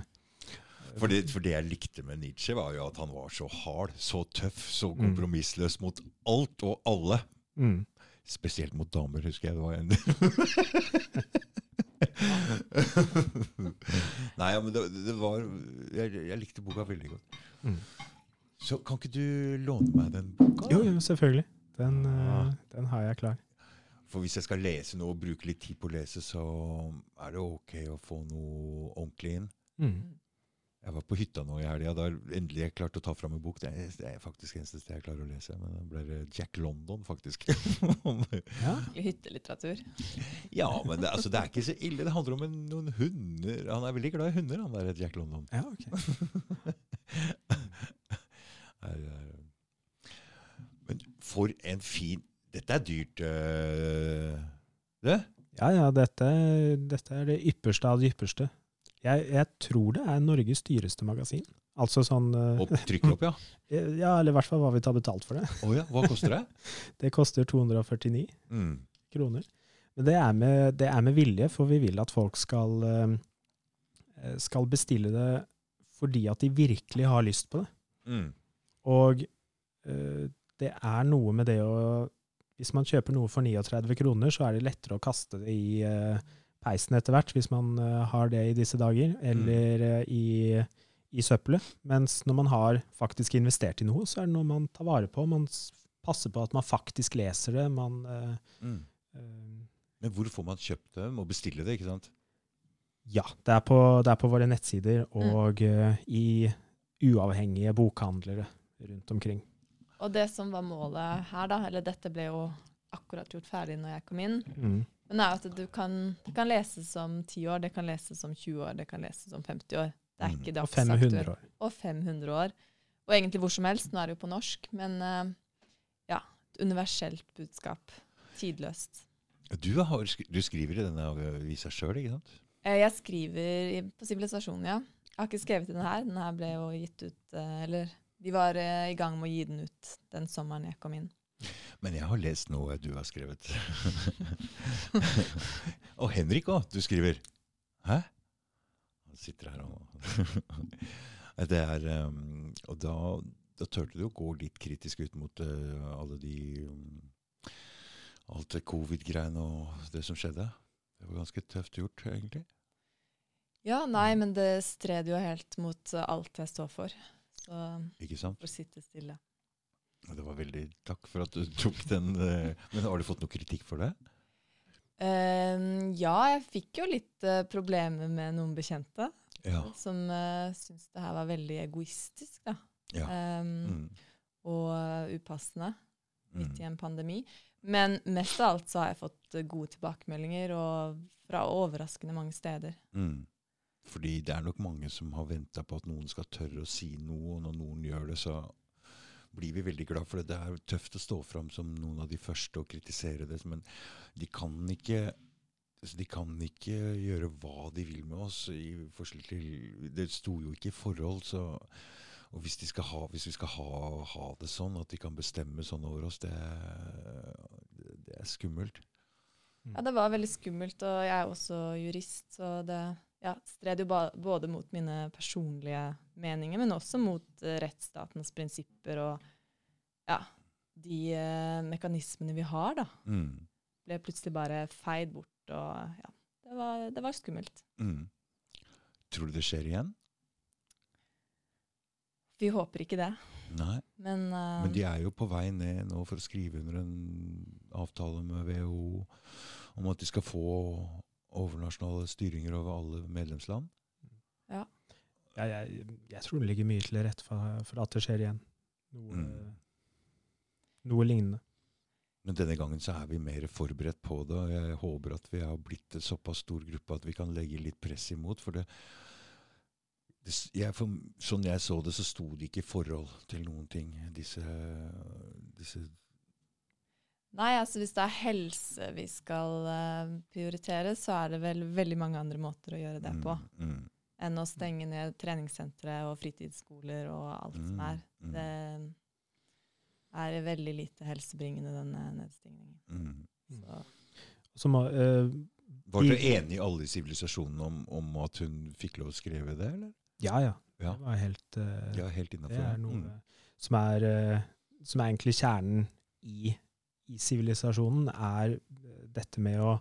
for det, for det, jeg likte med Nietzsche, var jo at han var så hard, så tøff, så mm. kompromissløs mot alt og alle. Mm. Spesielt mot damer, husker jeg det var en [laughs] Nei, men det, det var jeg, jeg, likte boka veldig godt. Mm. Så kan ikke du låne meg den boka? Jo, jo selvfølgelig. Den, ja. uh, den, har jeg klar. For hvis jeg skal lese noe og bruke litt tid på å lese, så er det ok å få noe ordentlig inn. Mm. Jeg var på hytta nå i helga. Da endelig jeg klarte å ta fram en bok. Det er, det er faktisk det eneste jeg klarer å lese. Men det ble Jack London, faktisk. [laughs] ja. Hyttelitteratur. ja, men det, altså, det, er ikke så ille. Det handler om en, noen hunder. Han er veldig glad i hunder, han der Jack London. Ja, ok. [laughs] er, men for en fin Dette er dyrt, øh, det? Ja, ja. Dette, dette er det ypperste av det ypperste. Jeg, jeg, tror det er Norges dyreste magasin. Altså sånn Opp, trykker opp, ja? [laughs] ja, eller i hvert fall hva vi tar betalt for det. Oh, ja. Hva koster det? [laughs] det koster 249 mm. kroner. Men det er, med, det er, med, vilje, for vi vil at folk skal, uh, skal bestille det fordi at de virkelig har lyst på det. Mm. Og det er noe med det å Hvis man kjøper noe for 39 kroner, så er det lettere å kaste det i peisen etter hvert, hvis man uh, har det i disse dager, eller uh, i, i søppelet. Mens når man har faktisk investert i noe, så er det noe man tar vare på. Man passer på at man faktisk leser det. Man, uh, mm. Men hvor får man kjøpt det? Må bestille det, ikke sant? Ja, det er på, det er på våre nettsider mm. og mm. i uavhengige bokhandlere rundt omkring. Og det som var målet her, da, eller dette ble jo akkurat gjort ferdig når jeg kom inn, mm. Men det er at du kan, det kan leses som 10 år, det kan leses som 20 år, det kan leses som 50 år. Det er mm. ikke dagsaktuelt. Og 500 år. Og 500 år. Og egentlig hvor som helst. Nå er det jo på norsk, men uh, ja. Et universelt budskap. Tidløst. Du, har, du skriver i denne avisa sjøl, ikke sant? Eh, jeg skriver på Sivilisasjonen, ja. Jeg har ikke skrevet i den her. Den her ble jo gitt ut uh, Eller de var uh, i gang med å gi den ut den sommeren jeg kom inn. Men jeg har lest noe du har skrevet. [laughs] og Henrik òg, du skriver. Hæ? Han sitter her og [laughs] Det er um, Og da, da turte du å gå litt kritisk ut mot uh, alle de um, Alt det covid-greiene og det som skjedde. Det var ganske tøft gjort, egentlig. Ja, nei, men det stred jo helt mot alt jeg står for. Så Ikke sant? for å sitte stille. Det var veldig Takk for at du [laughs] tok den. Eh, men har du fått noe kritikk for det? Uh, ja, jeg fikk jo litt uh, problemer med noen bekjente ja. som uh, syntes det her var veldig egoistisk. da. Ja. Um, mm. Og upassende midt mm. i en pandemi. Men mest av alt så har jeg fått gode tilbakemeldinger, og fra overraskende mange steder. Mm. Fordi det er nok mange som har venta på at noen skal tørre å si noe, og når noen gjør det, så blir vi veldig glad for det. Det er tøft å stå fram som noen av de første og kritisere det, men de kan ikke de kan ikke gjøre hva de vil med oss. det sto jo ikke i forhold. så og hvis, skal ha, hvis vi skal ha, ha, det sånn, at de kan bestemme sånn over oss, det, det, er skummelt. Mm. Ja, det var veldig skummelt, og jeg er også jurist, så det ja, stred jo både mot mine personlige meninger, men også mot uh, rettsstatens prinsipper og ja, de uh, mekanismene vi har, da. Mm. Ble plutselig bare feid bort, og ja, det var, det var skummelt. Mm. Tror du det skjer igjen? Vi håper ikke det. Nei. Men, uh, Men, de er jo på vei ned nå for å skrive under en avtale med WHO om at de skal få overnasjonale styringer over alle medlemsland. Ja. jeg, jeg, tror det ligger mye til rette for, for, at det skjer igjen. Noe, mm. noe, lignende. Men denne gangen så er vi mer forberedt på det. og Jeg håper at vi har blitt en såpass stor gruppe at vi kan legge litt press imot. for det jeg, for, sånn jeg så det, så sto det ikke i forhold til noen ting, disse, disse Nei, altså hvis det er helse vi skal uh, prioritere, så er det vel veldig mange andre måter å gjøre det på. Mm, mm. Enn å stenge ned treningssentre og fritidsskoler og alt mm, som er. Mm. Det er veldig lite helsebringende, denne nedstengningen. Mm. Så. Uh, var dere enige alle i sivilisasjonen om, om, at hun fikk lov å skrive det, eller? Ja, ja. ja. Det var helt, uh, ja, helt innafor. Det er noe mm. som, er, uh, som, er, egentlig kjernen i sivilisasjonen, er dette med å,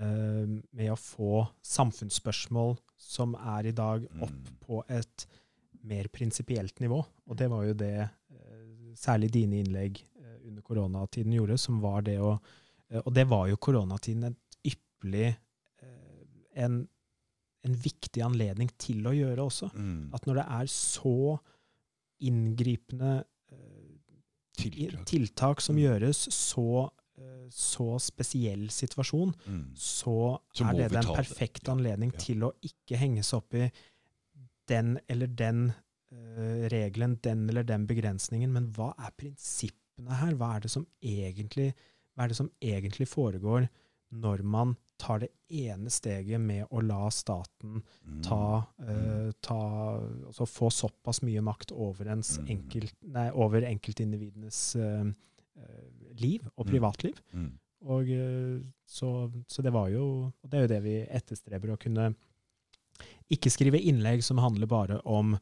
uh, med å få samfunnsspørsmål som er i dag, opp mm. på et mer prinsipielt nivå. Og det var jo det særlig dine innlegg under koronatiden gjorde, som var det å Og det var jo koronatiden et ypperlig en en viktig anledning til å gjøre også. Mm. At når det er så inngripende tiltak. tiltak. som mm. gjøres, så, så spesiell situasjon, mm. så, så, er det den perfekte anledning ja. til å ikke henge seg opp i den eller den uh, regelen, den eller den begrensningen, men hva er prinsippene her? Hva er det som egentlig, hva er det som egentlig foregår når man tar det ene steget med å la staten mm. ta, uh, ta altså få såpass mye makt over, ens enkelt, nei, over enkeltindividenes uh, liv og privatliv. Mm. Og så, så, det var jo Og det er jo det vi etterstreber, å kunne ikke skrive innlegg som handler bare om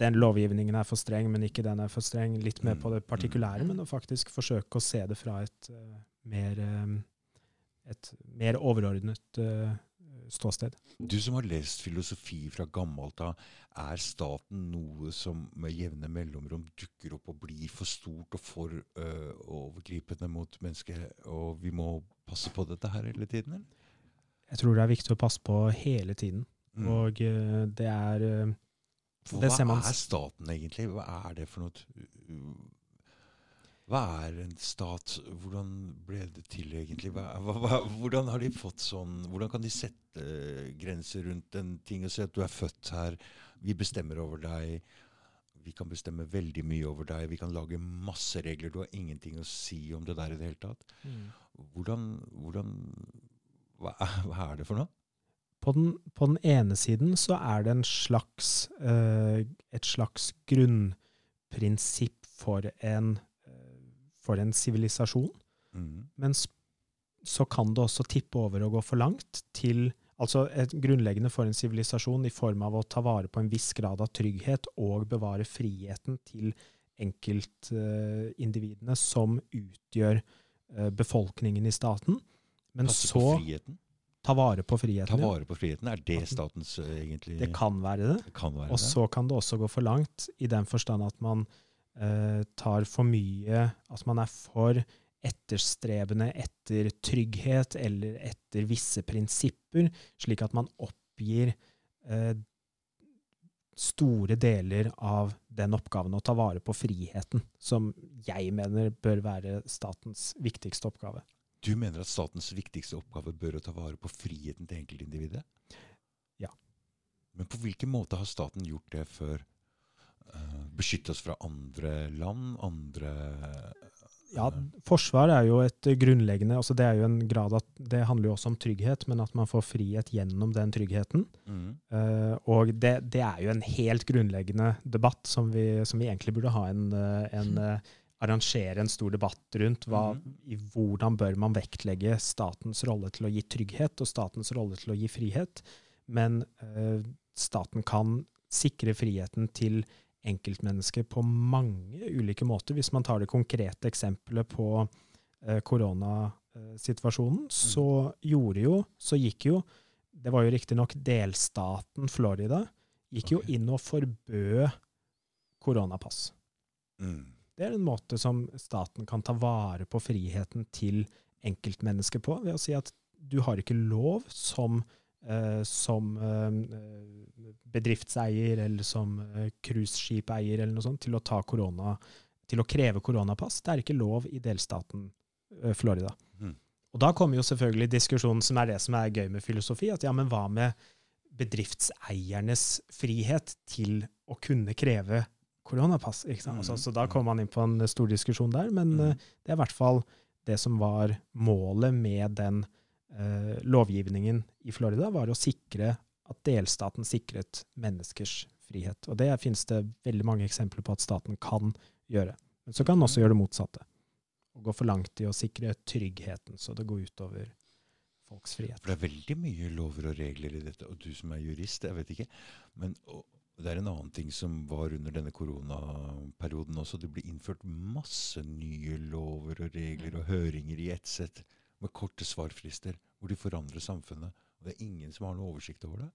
den lovgivningen er for streng, men ikke den er for streng. Litt mer på det partikulære, men å faktisk forsøke å se det fra et uh, mer um, et mer overordnet uh, ståsted. Du som har lest filosofi fra gammelt av, er staten noe som med jevne mellomrom dukker opp og blir for stort og for uh, overgripende mot mennesker, og vi må passe på dette her hele tiden? Eller? Jeg tror det er viktig å passe på hele tiden. Mm. Og uh, det er Hva er staten egentlig? Hva er det for noe? Hva er en stat? Hvordan ble det til, egentlig? Hva, hva, hvordan har de fått sånn Hvordan kan de sette grenser rundt en ting og si at du er født her, vi bestemmer over deg, vi kan bestemme veldig mye over deg, vi kan lage masse regler, du har ingenting å si om det der i det hele tatt. Mm. Hvordan, hvordan hva, [laughs] hva, er det for noe? På den, på den, ene siden så er det slags, øh, et slags grunnprinsipp for en for en sivilisasjon. Mm. Men så kan det også tippe over og gå for langt til Altså et grunnleggende for en sivilisasjon i form av å ta vare på en viss grad av trygghet og bevare friheten til enkeltindividene uh, som utgjør uh, befolkningen i staten. Men Passe så? Ta vare på friheten. Ta vare på friheten, Er det statens uh, egentlig Det kan være det. det, kan være og så kan det også gå for langt, i den forstand at man eh, tar for mye Altså man er for etterstrebende etter trygghet eller etter visse prinsipper, slik at man oppgir eh, store deler av den oppgaven å ta vare på friheten, som jeg mener bør være statens viktigste oppgave. Du mener at statens viktigste oppgave bør å ta vare på friheten til enkeltindividet? Ja. Men på hvilken måte har staten gjort det før? Eh, beskytte oss fra andre land, andre ja, forsvar er jo et grunnleggende altså Det er jo en grad at det handler jo også om trygghet, men at man får frihet gjennom den tryggheten. Mm. Uh, og det, det, er jo en helt grunnleggende debatt som vi, som vi egentlig burde ha en, eh, en uh, arrangere en stor debatt rundt hva, mm. i hvordan bør man vektlegge statens rolle til å gi trygghet og statens rolle til å gi frihet. Men uh, staten kan sikre friheten til enkeltmennesker på mange ulike måter. Hvis man tar det konkrete eksempelet på eh, koronasituasjonen, mm. så gjorde jo, så gikk jo Det var jo riktignok delstaten Florida gikk jo inn og forbød koronapass. Mm. Det er en måte som staten kan ta vare på friheten til enkeltmennesker på, ved å si at du har ikke lov som som eh, bedriftseier eller som eh, cruiseskipeier eller noe sånt til å ta korona, til å kreve koronapass. Det er ikke lov i delstaten Florida. Mm. Og da kommer jo selvfølgelig diskusjonen som er det som er gøy med filosofi, at ja, men hva med bedriftseiernes frihet til å kunne kreve koronapass? Ikke sant? Mm. Altså, så da kommer man inn på en stor diskusjon der, men mm. det er i hvert fall det som var målet med den eh, lovgivningen i Florida var å sikre at delstaten sikret menneskers frihet. Og det finnes det veldig mange eksempler på at staten kan gjøre. Men så kan den også gjøre det motsatte. Og gå for langt i å sikre tryggheten, så det går utover folks frihet. For det er veldig mye lover og regler i dette. Og du som er jurist, jeg vet ikke. Men og, det er en annen ting som var under denne koronaperioden også. Det ble innført masse nye lover og regler og høringer i ett sett med korte svarfrister, hvor de forandrer samfunnet. Og det er ingen som har noe oversikt over det.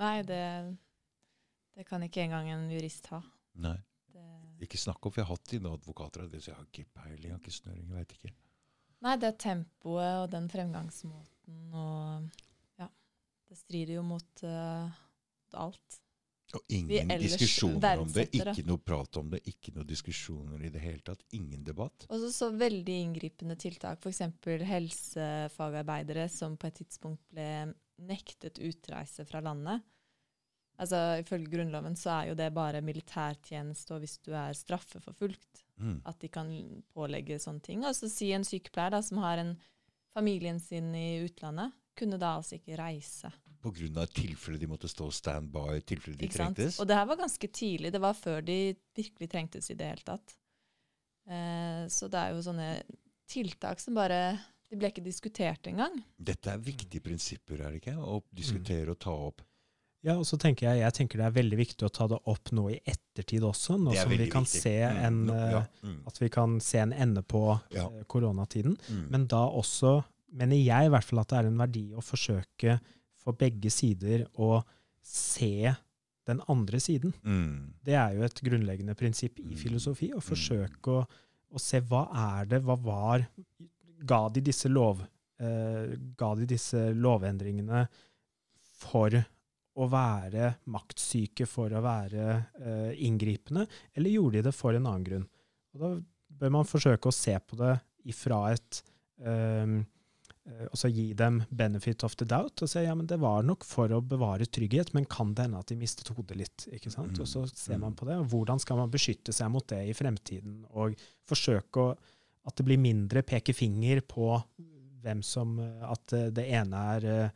Nei, det, det kan ikke engang en jurist ha. Nei. Det... Ikke snakk om, for jeg har hatt dine advokater av det, så jeg har ikke peiling, jeg har ikke snøring, jeg veit ikke. Nei, det tempoet og den fremgangsmåten og Ja. Det strider jo mot uh, alt. Og ingen diskusjoner om det, ikke noe prat om det, ikke noe diskusjoner i det hele tatt. Ingen debatt. Og så, veldig inngripende tiltak, f.eks. helsefagarbeidere som på et tidspunkt ble nektet utreise fra landet. Altså Ifølge Grunnloven så er jo det bare militærtjeneste og hvis du er straffeforfulgt, mm. at de kan pålegge sånne ting. Og så si en sykepleier da, som har en familien sin i utlandet, kunne da altså ikke reise Pga. tilfelle de måtte stå standby i tilfelle de trengtes? Og det her var ganske tidlig. Det var før de virkelig trengtes i det hele tatt. Eh, så det er jo sånne tiltak som bare De ble ikke diskutert engang. Dette er viktige prinsipper, er det ikke? Å diskutere mm. og ta opp. Ja, og så tenker jeg, jeg tenker det er veldig viktig å ta det opp nå i ettertid også, nå som vi kan viktig. se mm. en, mm. Ja. Mm. at vi kan se en ende på ja. Eh, koronatiden. Mm. Men da også mener jeg i hvert fall at det er en verdi å forsøke for begge sider å se den andre siden. Mm. Det er jo et grunnleggende prinsipp i mm. filosofi. Å mm. forsøke å, å, se hva er det, hva var Ga de disse, lov, eh, ga de disse lovendringene for å være maktsyke, for å være eh, inngripende, eller gjorde de det for en annen grunn? Og Da bør man forsøke å se på det ifra et eh, Eh, og så gi dem benefit of the doubt og si ja, men det var nok for å bevare trygghet, men kan det hende at de mistet hodet litt? ikke sant? Og så ser man på det. og Hvordan skal man beskytte seg mot det i fremtiden? Og forsøke å, at det blir mindre pekefinger på hvem som At det ene er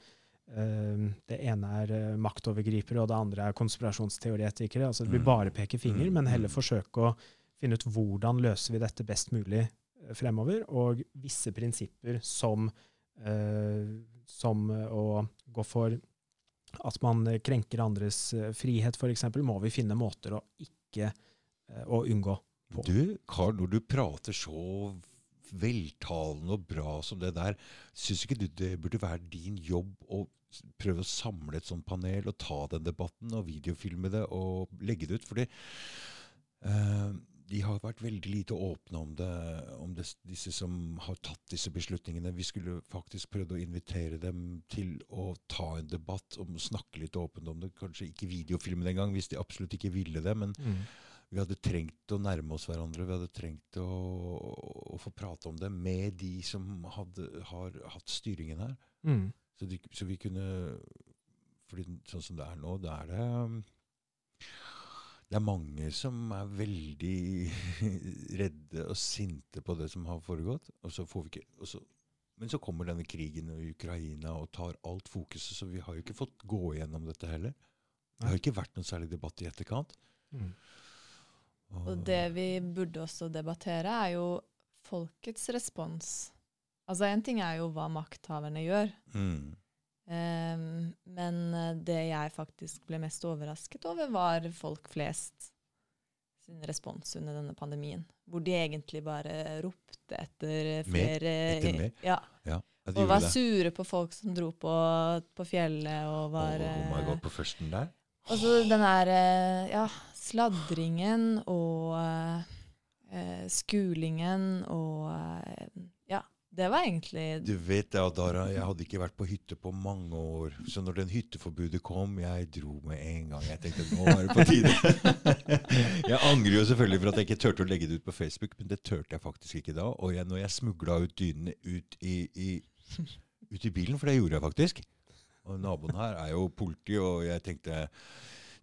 det ene er maktovergripere, og det andre er konspirasjonsteoretikere. altså Det blir mm. bare pekefinger, men heller mm. forsøke å finne ut hvordan løser vi dette best mulig fremover, og visse prinsipper som Eh, som å gå for at man krenker andres eh, frihet, f.eks., må vi finne måter å ikke eh, å unngå på. Du, Karl, når du prater så veltalende og bra som det der, syns ikke du det burde være din jobb å prøve å samle et sånt panel og ta den debatten og videofilme det og legge det ut? Fordi uh, de har vært veldig lite åpne om det, om det, disse som har tatt disse beslutningene. Vi skulle faktisk prøvd å invitere dem til å ta en debatt og snakke litt åpent om det. Kanskje ikke videofilmen det engang, hvis de absolutt ikke ville det. Men mm. vi hadde trengt å nærme oss hverandre. Vi hadde trengt å, å få prate om det med de som hadde, har hatt styringen her. Mm. Så, de, så, vi kunne fordi Sånn som det er nå, da er det det er mange som er veldig [laughs] redde og sinte på det som har foregått. Og så får vi ikke, så, men så kommer denne krigen i Ukraina og tar alt fokuset, så vi har jo ikke fått gå igjennom dette heller. Det har ikke vært noen særlig debatt i etterkant. Mm. Og, og det vi burde også debattere, er jo folkets respons. Altså Én ting er jo hva makthaverne gjør. Mm. Um, men eh, det jeg faktisk ble mest overrasket over, var folk flest sin respons under denne pandemien. Hvor de egentlig bare ropte etter flere mer, Etter mer? Ja. ja og var det. sure på folk som dro på, på fjellet og var oh, oh my God, på førsten der? Og så den der eh, ja, sladringen og uh, skulingen og uh, det var egentlig Du vet det, Adara, jeg hadde ikke vært på hytte på mange år. Så når den hytteforbudet kom, jeg dro med en gang. Jeg tenkte nå er det på tide. [laughs] jeg angrer jo selvfølgelig for at jeg ikke turte å legge det ut på Facebook, men det turte jeg faktisk ikke da. Og jeg, når jeg smugla ut dynene ut i, i, ut i bilen, for det gjorde jeg faktisk Og naboen her er jo politi, og jeg tenkte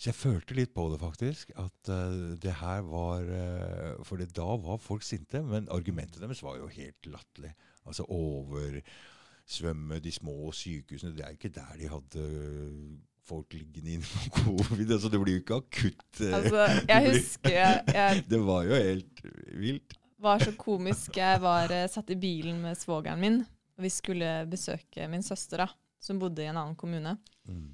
så jeg følte litt på det, faktisk. At uh, det her var uh, For da var folk sinte. Men argumentet deres var jo helt latterlig. Altså oversvømme de små sykehusene. Det er ikke der de hadde folk liggende inne med covid. Altså, det blir jo ikke akutt. Eh, altså, jeg [laughs] det husker jeg, jeg, [laughs] Det var jo helt vilt. var så komisk. Jeg var uh, satt i bilen med svogeren min, og vi skulle besøke min søster, da, som bodde i en annen kommune. Mm.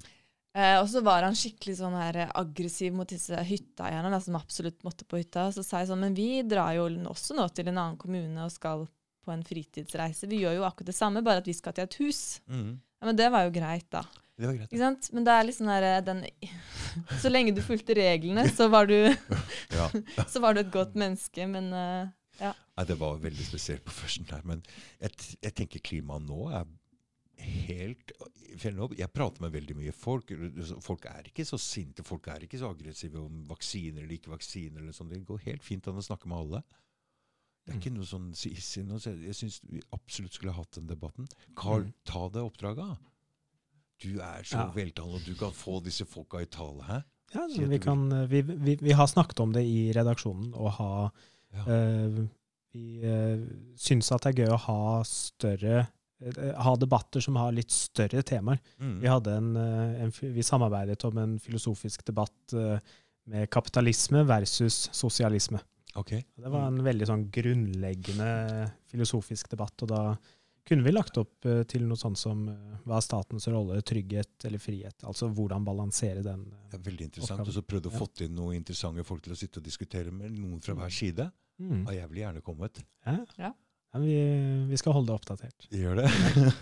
Eh, og så var han skikkelig sånn her aggressiv mot disse hytteeierne som absolutt måtte på hytta. Så sa jeg sånn Men vi drar jo også nå til en annen kommune og skal på en fritidsreise. Vi gjør jo akkurat det samme, bare at vi skal til et hus. Mm. Ja, men det var jo greit, da. Det var greit. Ikke sant? Men det er sånn der, eh, den, [laughs] Så lenge du fulgte reglene, så var du, [laughs] [laughs] så var du et godt menneske. Men uh, ja. ja. Det var veldig spesielt på førsten der. Men jeg, jeg tenker klimaet nå er helt Jeg prater med veldig mye folk. Folk er ikke så sinte, folk er ikke så aggressive om vaksiner eller ikke vaksiner. eller sånt. Det går helt fint an å snakke med alle. Det er ikke noe sånn Jeg syns vi absolutt skulle hatt den debatten. Carl, mm. ta det oppdraget. Du er så ja. veltalende, og du kan få disse folka i tale. Hæ? Ja, vi, kan, vi, vi, vi, har snakket om det i redaksjonen, og ha ja. øh, Vi øh, syns at det er gøy å ha større ha debatter som har litt større temaer. Mm. Vi, en, en, vi, samarbeidet om en filosofisk debatt med kapitalisme versus sosialisme. Okay. Det var en veldig sånn grunnleggende filosofisk debatt. og da kunne vi lagt opp uh, til noe sånt som uh, hva er statens rolle, trygghet eller frihet? Altså hvordan balansere den. Det er veldig interessant. Og så prøvde å ja. få inn noen interessante folk til å sitte og diskutere med noen fra hver side. Mm. Har jævlig gjerne kommet. Ja. ja. ja vi, vi, skal holde det oppdatert. Gjør det.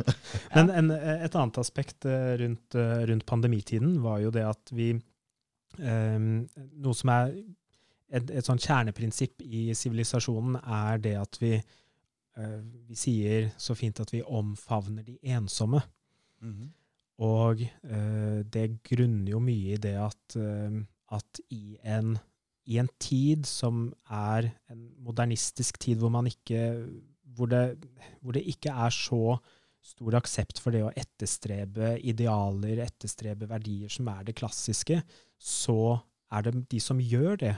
[laughs] Men en, et annet aspekt rundt, rundt, pandemitiden var jo det at vi um, Noe som er et, et sånn kjerneprinsipp i sivilisasjonen er det at vi, uh, vi sier så fint at vi omfavner de ensomme. Mm -hmm. Og uh, det grunner jo mye i det at, uh, at i, en, i en tid som er en modernistisk tid hvor man ikke hvor det, hvor det ikke er så stor aksept for det å etterstrebe idealer, etterstrebe verdier som er det klassiske, så er det de som gjør det,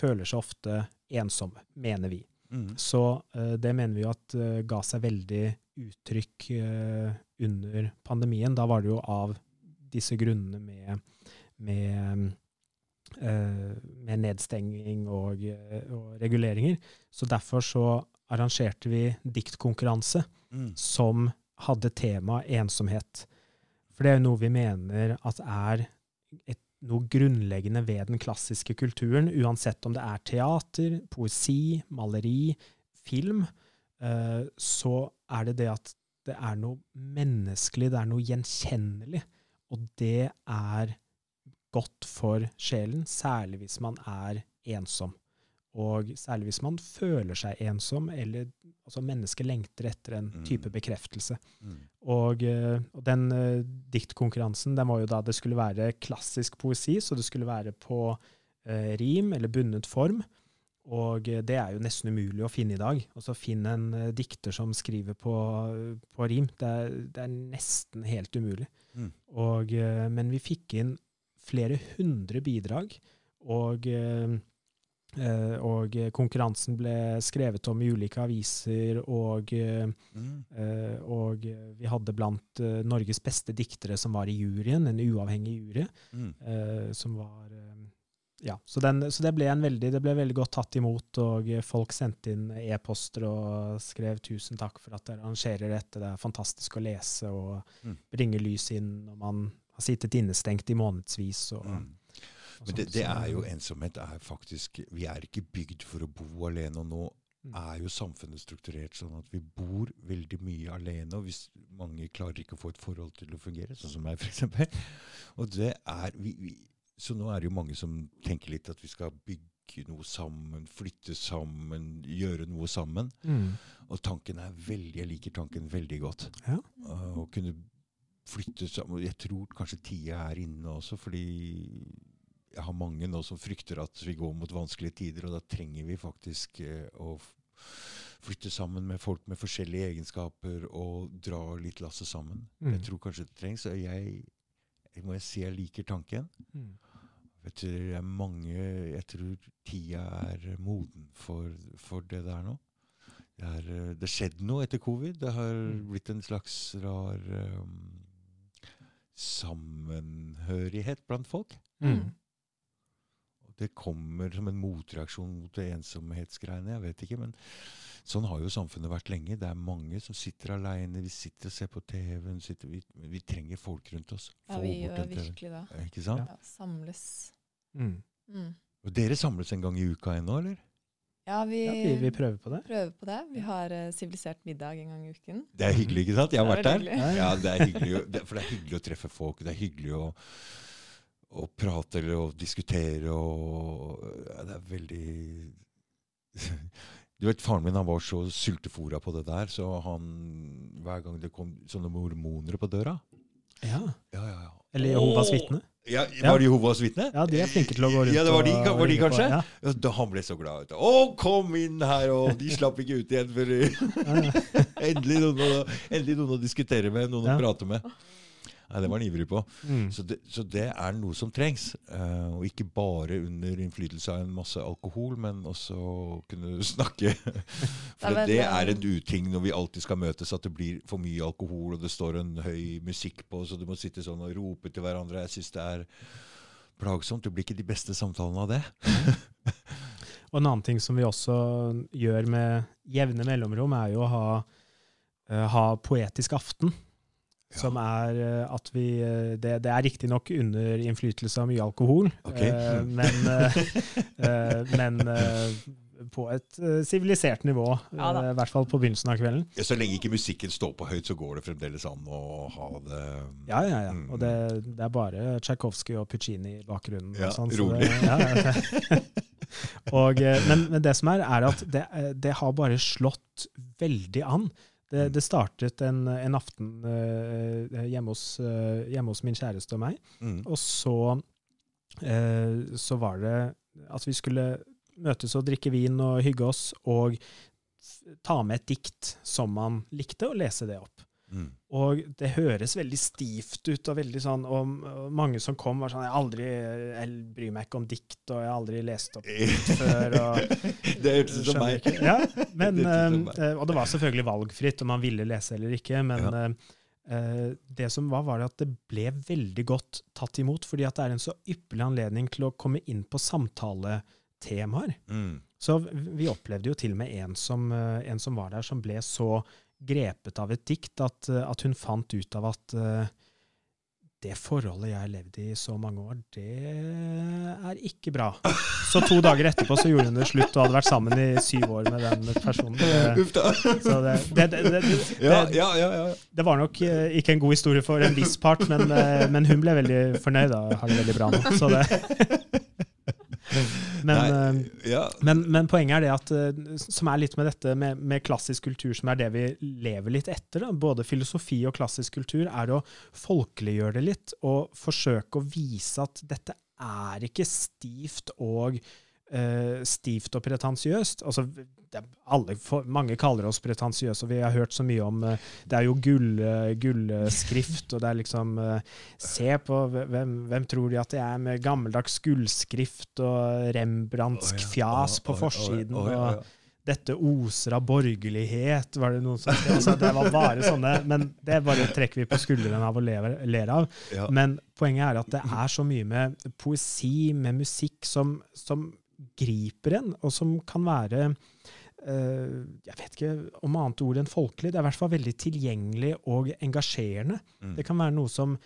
føler seg ofte ensomme, mener vi. Mm. Så uh, det mener vi at uh, ga seg veldig uttrykk uh, under pandemien. Da var det jo av disse grunnene med, med, med nedstenging og, og, reguleringer. Så derfor så arrangerte vi diktkonkurranse mm. som hadde tema ensomhet. For det er jo noe vi mener at er et noe grunnleggende ved den klassiske kulturen, uansett om det er teater, poesi, maleri, film, uh, så er det det at det er noe menneskelig, det er noe gjenkjennelig. Og det er godt for sjelen, særlig hvis man er ensom. Og særlig hvis man føler seg ensom, eller altså mennesket lengter etter en mm. type bekreftelse. Mm. Og, eh, og, den uh, diktkonkurransen den var jo da det skulle være klassisk poesi, så det skulle være på uh, rim eller bundet form. Og uh, det er jo nesten umulig å finne i dag. Altså så finn en dikter som skriver på, på rim. Det er, det er, nesten helt umulig. Mm. Og, men vi fikk inn flere hundre bidrag. og Eh, og konkurransen ble skrevet om i ulike aviser, og, mm. uh, og vi hadde blant eh, Norges beste diktere som var i juryen, en uavhengig jury, mm. som var ja, så, den, så det, ble veldig, det, ble veldig, godt tatt imot, og folk sendte inn e-poster og skrev 'tusen takk for at dere arrangerer dette', det er fantastisk å lese og mm. bringe lys inn når man har sittet innestengt i månedsvis. og mm. Men det, det, er jo ensomhet er faktisk Vi er ikke bygd for å bo alene. Og nå mm. er jo samfunnet strukturert sånn at vi bor veldig mye alene. Og hvis mange klarer ikke å få et forhold til å fungere, sånn som meg f.eks. Og det er vi, vi, Så nå er det jo mange som tenker litt at vi skal bygge noe sammen, flytte sammen, gjøre noe sammen. Mm. Og tanken er veldig Jeg liker tanken veldig godt. Ja. Uh, å kunne flytte sammen. Jeg tror kanskje tida er inne også, fordi jeg har mange nå som frykter at vi går mot vanskelige tider, og da trenger vi faktisk eh, å flytte sammen med folk med forskjellige egenskaper og dra litt lasset sammen. Mm. Jeg tror kanskje det trengs. og jeg, jeg må jeg si jeg liker tanken. Mm. Jeg tror, det er mange, jeg tror tida er moden for, for det der nå. Det, er, eh, det skjedde noe etter covid. Det har mm. blitt en slags rar um, sammenhørighet blant folk. Mm det kommer som en motreaksjon mot det ensomhetsgreiene. Jeg vet ikke, men sånn har jo samfunnet vært lenge. Det er mange som sitter aleine. Vi sitter og ser på TV. Vi, vi, trenger folk rundt oss. ja, vi gjør virkelig det. Ikke sant? Ja, samles. Mm. Mm. Og dere samles en gang i uka ennå, eller? Ja, vi, ja, vi, vi, prøver på det. Prøver på det. Vi har uh, sivilisert middag en gang i uken. Det er hyggelig, ikke sant? Jeg har vært der. Ja, det er hyggelig, for det er hyggelig å treffe folk. Det er hyggelig å å prate eller å diskutere og ja, Det er veldig [laughs] Du vet, Faren min han var så sultefora på det der, så han hver gang det kom sånne mormoner på døra Ja. ja, ja, ja. Eller Jehovas vitne. Ja, var det Jehovas vitne? Ja, de er flinke til å gå rundt. Ja, det var de, var de kanskje? Ja. Da han ble så glad. Å, kom inn her! Og de slapp ikke ut igjen før [laughs] [laughs] endelig, noen å, endelig noen å diskutere med, noen å prate med. Nei, Det var han ivrig på. Mm. Så, det, så, det, er noe som trengs. Uh, og ikke bare under innflytelse av en masse alkohol, men også kunne [laughs] snakke. For det, det, er en uting når vi alltid skal møtes, at det blir for mye alkohol, og det står en høy musikk på, så du må sitte sånn og rope til hverandre. Jeg syns det er plagsomt. Det blir ikke de beste samtalene av det. [laughs] og en annen ting som vi også gjør med jevne mellomrom, er jo å ha, uh, ha poetisk aften. Som er eh, at vi eh, Det, det er riktignok under innflytelse av mye alkohol, okay. eh, men, eh, men eh, på et sivilisert nivå. Ja, I hvert fall på begynnelsen av kvelden. Ja, så lenge ikke musikken står på høyt, så går det fremdeles an å ha det Ja, ja, ja. Mm. Og det, det, er bare Tsjajkovskij og Puccini i bakgrunnen. Ja, sånn, rolig. Det, ja, [laughs] og, men, men, det som er, er at det, det har bare slått veldig an. Det, mm. det startet en, en aften uh, hjemme, hos, uh, hjemme, hos, min kjæreste og meg. Mm. Og så, uh, så var det at vi skulle møtes og drikke vin og hygge oss, og ta med et dikt som man likte, og lese det opp. Mm. Og det høres veldig stivt ut, og veldig sånn, og mange som kom, var sånn Jeg aldri, jeg bryr meg ikke om dikt, og jeg har aldri lest opp [laughs] dikt før. Og, det hørtes ut som meg. Ja, men, [laughs] det uh, og det var selvfølgelig valgfritt om man ville lese eller ikke, men ja. uh, det som var, var at det ble veldig godt tatt imot, fordi at det er en så ypperlig anledning til å komme inn på samtaletemaer. Mm. Så vi opplevde jo til og med en som, en som var der, som ble så grepet av et dikt at, eh, at hun fant ut av at uh, det forholdet jeg har levd i så mange år, det er ikke bra. Så to dager etterpå så gjorde hun det slutt og hadde vært sammen i syv år med den personen. Så det, det, det, det var nok eh, ikke en god historie for en viss part, men, men hun ble veldig fornøyd og har det veldig bra nå. Så det [laughs] men, eh, ja. men, men, poenget er det at, eh, som er litt med dette med, med, klassisk kultur, som er det vi lever litt etter, da. både filosofi og klassisk kultur, er å folkeliggjøre det litt og forsøke å vise at dette er ikke stivt og eh, stivt og pretensiøst. Altså, alle, mange kaller oss pretensiøse, og vi har hørt så mye om eh, Det er jo gull, eh, gullskrift, og det er liksom Se på hvem, hvem, tror de at det er med gammeldags gullskrift og rembrandtsk fjas på forsiden? og dette oser av borgerlighet, var det noen som sa. Altså, det var bare sånne, men det bare trekker vi på skuldrene av og ler av. Ja. Men poenget er at det er så mye med poesi, med musikk, som, som griper en, og som kan være uh, Jeg vet ikke om annet ord enn folkelig. Det er i hvert fall veldig tilgjengelig og engasjerende. Mm. Det kan være noe som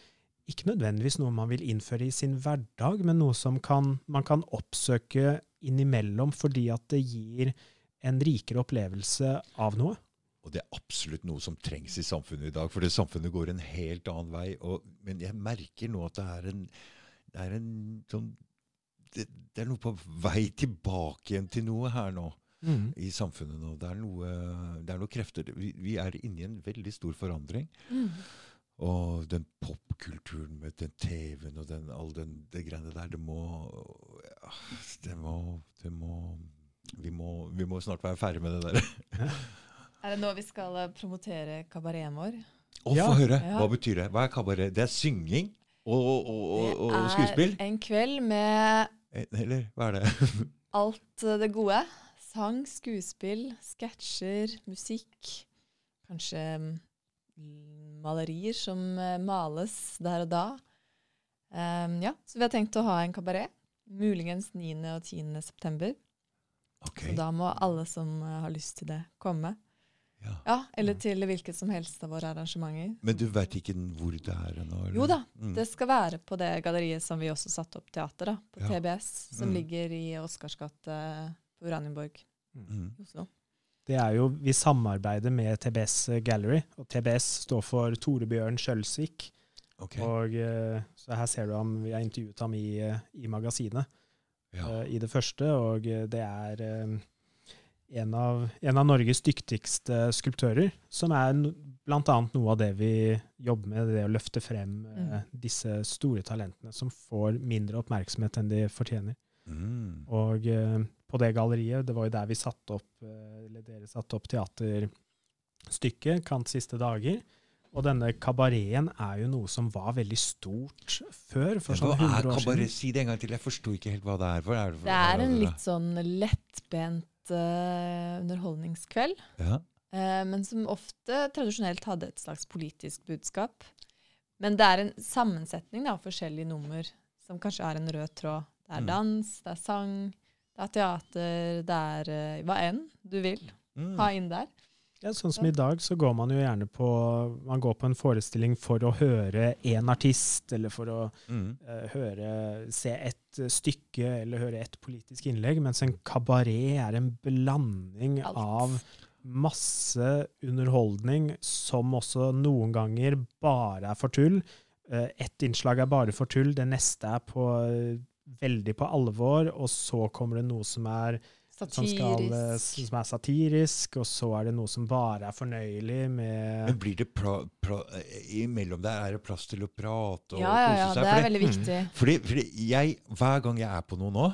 ikke nødvendigvis noe man vil innføre i sin hverdag, men noe som kan, man kan oppsøke innimellom fordi at det gir en rikere opplevelse av noe. Og det er absolutt noe som trengs i samfunnet i dag, for det samfunnet går en helt annen vei. Og, men jeg merker nå at det er en, det er en sånn det, det, er noe på vei tilbake igjen til noe her nå. Mm. i samfunnet nå. Det er, noe, det er noe krefter vi, vi, er inne i en veldig stor forandring. Mm. Og den popkulturen med den TV-en og den, all den, det greiene der, det må Det må, det må vi må, vi må, snart være ferdig med det der. er det nå vi skal eh, promotere kabareten vår? Å, ja. få høre! Hva betyr det? Hva er kabaret? Det er synging og, og, og, og skuespill? Det er en kveld med Eller hva er det? [laughs] alt det gode. Sang, skuespill, sketsjer, musikk. Kanskje mm, malerier som eh, males der og da. Um, ja, så vi har tenkt å ha en kabaret. Muligens 9. og 10. september. Okay. Så da må alle som har lyst til det, komme. Ja. ja eller til hvilket som helst av våre arrangementer. Men du vet ikke hvor det er ennå? Jo da, mm. det skal være på det galleriet som vi også satte opp teater, da, på ja. TBS, som mm. ligger i Oscars gate på Uranienborg mm. Oslo. Det er jo, Vi samarbeider med TBS Gallery, og TBS står for Torebjørn Skjølsvik. Okay. Og, uh, så her ser du ham, Vi har intervjuet ham i, uh, i magasinet ja. uh, i det første, og det er uh, en, av, en, av, Norges dyktigste skulptører, som er bl.a. noe av det vi jobber med, det å løfte frem uh, disse store talentene som får mindre oppmerksomhet enn de fortjener. Mm. Og på det galleriet, det var jo der vi satte opp, eller dere satte opp teaterstykket, Kants siste dager. Og denne kabareten er jo noe som var veldig stort før. for sånn 100 år siden. Si det en gang til. Jeg forsto ikke helt hva det er. For. Er det, for, det er en litt sånn lettbent underholdningskveld. Ja. Uh, men som ofte tradisjonelt hadde et slags politisk budskap. Men det er en sammensetning av forskjellige nummer som kanskje er en rød tråd. Det er mm. dans, det er sang, det er teater, det er uh, hva enn du vil mm. ha inn der. Ja, sånn som i dag, så går man jo gjerne på Man går på en forestilling for å høre én artist, eller for å mm. uh, høre, se et stykke eller høre et politisk innlegg, mens en kabaret er en blanding Alt. av masse underholdning som også noen ganger bare er for tull. Uh, ett innslag er bare for tull, det neste er på, uh, veldig på alvor, og så kommer det noe som er som, skal, eh, som, er satirisk, og så er det noe som bare er fornøyelig med Men blir det pra, pra, Imellom der er det plass til å prate og ja, ja, ja, kose seg? Ja, det er fordi, veldig viktig. Mm. Fordi, fordi, jeg, hver gang jeg er på noe nå,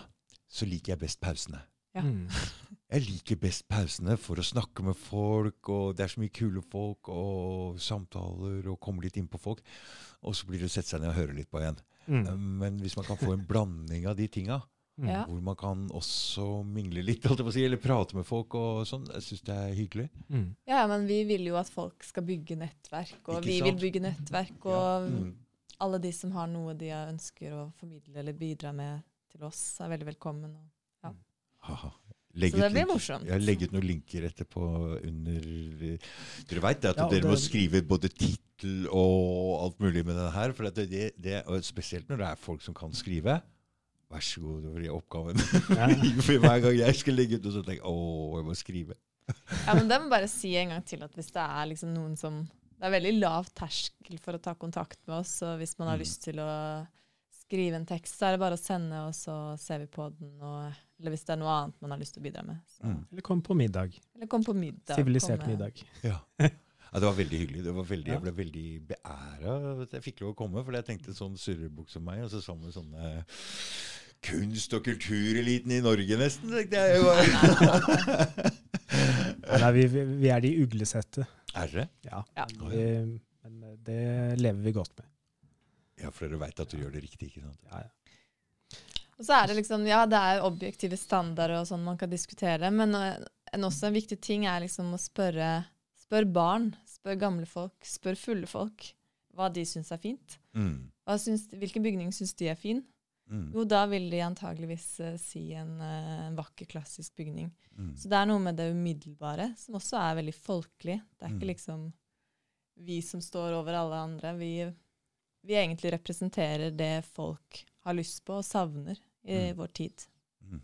så liker jeg best pausene. Ja. Mm. [laughs] Jeg liker best pausene for å snakke med folk, og det er så mye kule folk, og samtaler, og komme litt inn på folk. Og så blir det å sette seg ned og høre litt på igjen. Mm. Men hvis man kan få en blanding av de tinga, ja. Hvor man kan også mingle litt, si, eller prate med folk og sånn. Jeg syns det er hyggelig. Mm. Ja, men vi vil jo at folk skal bygge nettverk, og Ikke vi sant? vil bygge nettverk. Og ja. mm. alle de som har noe de ønsker å formidle eller bidra med til oss, er veldig velkommen. Ja. Mm. Så det blir morsomt. Jeg har legget noen linker etterpå under Dere veit at ja, dere det, må skrive både tittel og alt mulig med denne her. For det, det, det, spesielt når det er folk som kan skrive. Vær så god det den oppgaven. [laughs] for hver gang jeg skal legge ut noe, så tenker jeg å, jeg må skrive. [laughs] ja, men det må bare si en gang til at hvis det er liksom noen som Det er veldig lav terskel for å ta kontakt med oss, og hvis man har mm. lyst til å skrive en tekst, så er det bare å sende, og så ser vi på den. Og, eller hvis det er noe annet man har lyst til å bidra med. Mm. Eller kom på middag. Eller kom på middag. Sivilisert middag. [laughs] Ja. Ja, Det var veldig hyggelig. Det var veldig, Jeg ble veldig beæra at jeg fikk lov å komme. For jeg tenkte sånn surrebukk som meg, og så sammen med sånne kunst- og kultureliten i Norge, nesten. tenkte jeg. Nei, [laughs] vi, vi, er de uglesette. Er dere? Ja. Ja. Vi, men det lever vi godt med. Ja, for dere veit at du gjør det riktig, ikke sant? Ja, ja. Og så er det liksom, ja, det er objektive standarder og sånn man kan diskutere, men eh, en også en viktig ting er liksom å spørre spør barn, spør gamle folk, spør fulle folk hva de syns er fint. Mm. Hva syns, hvilken bygning syns de er fin? Mm. Jo, da vil de antageligvis uh, si en, uh, en vakker, klassisk bygning. Mm. Så det er noe med det umiddelbare som også er veldig folkelig. Det er Mm. ikke liksom vi som står over alle andre. Vi, vi egentlig representerer det folk har lyst på og savner i Mm. vår tid. Mm.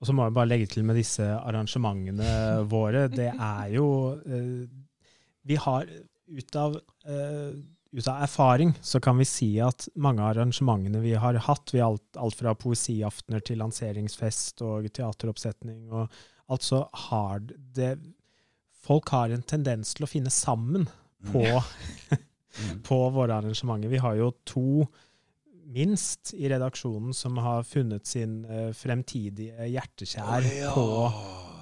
Og så må jeg bare legge til med disse arrangementene våre. Det er jo uh, Vi har ut av, eh, ut av erfaring så kan vi si at mange av arrangementene vi har hatt, vi har alt, alt fra poesiaftener til lanseringsfest og teateroppsetning og alt, så har det Folk har en tendens til å finne sammen på, Mm. [laughs] på våre arrangementer. Vi har jo to minst i redaksjonen som har funnet sin eh, fremtidige hjertekjær oh, ja. på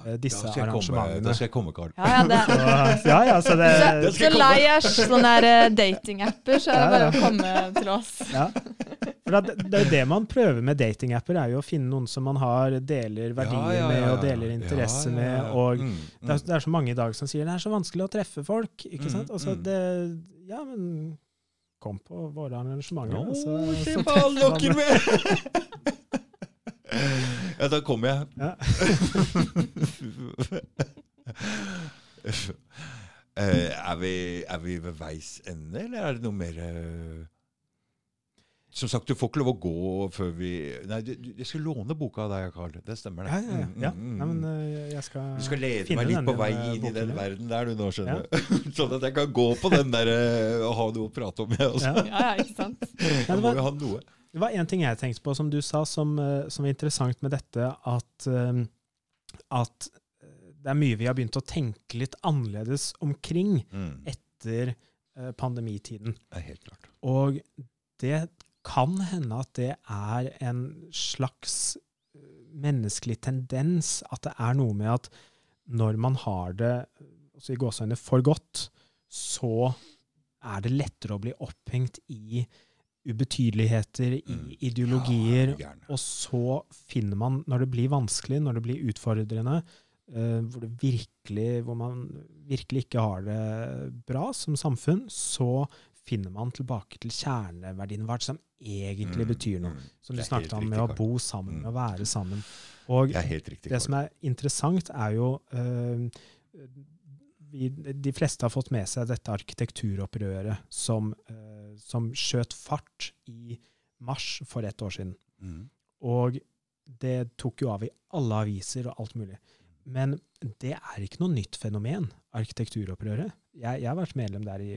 eh, disse da arrangementene. komme. Da skal jeg komme, Karl. Ja, ja, det Så, ja, ja, så det, Det Så, skal så lei sånne der, eh, datingapper, så er det Ja, bare å komme til oss. ja. For det, det det man prøver med datingapper, er jo å finne noen som man har deler verdier Ja, ja, med ja, og deler interesse Ja, ja, ja. med. og Mm, det er, mm. det er så mange i dag som sier det er så vanskelig å treffe folk. ikke Mm, sant? Altså, mm. det, ja, men kom på våre arrangementer. Oh, så- så! [laughs] Ja, da kommer jeg. Ja. [laughs] Eh, er, vi, er vi ved veis ende, eller er det noe mer eh, Som sagt, du får ikke lov å gå før vi Nei, du, du, jeg skal låne boka av deg, Karl. Det stemmer, det. Ja, ja, ja. Mm, ja. mm, Nei, men mm. eh, jeg skal Du skal lede meg litt på vei inn i den verden der, du nå, skjønner du. [laughs] sånn at jeg kan gå på den der eh, og ha noe å prate om, jeg også. Ja. Ja, ikke sant? [laughs] Da det må var- vi ha noe. Det var én ting jeg tenkte på, som du sa, som, eh, som var interessant med dette, at, at det er mye vi har begynt å tenke litt annerledes omkring Mm. etter pandemitiden. Det er helt klart. Og det kan hende at det er en slags eh, menneskelig tendens, at det er noe med at når man har det altså i gåseøyne for godt, så er det lettere å bli opphengt i ubetydeligheter, i Mm. ideologier, Ja, og så finner man, når det blir vanskelig, når det blir utfordrende, uh, hvor, det virkelig, hvor man virkelig ikke har det bra som samfunn, så finner man tilbake til kjerneverdiene, hva som egentlig Mm, betyr noe. mm. Som du snakket om, med å bo sammen, Mm. med å være sammen. Og Det riktig. det som er interessant, er jo uh, vi, De fleste har fått med seg dette arkitekturopprøret som, uh, som skjøt fart i mars for ett år siden. Mm. Og det tok jo av i alle aviser og alt mulig. Men det er ikke noe nytt fenomen, arkitekturopprøret. Jeg, jeg har vært medlem der i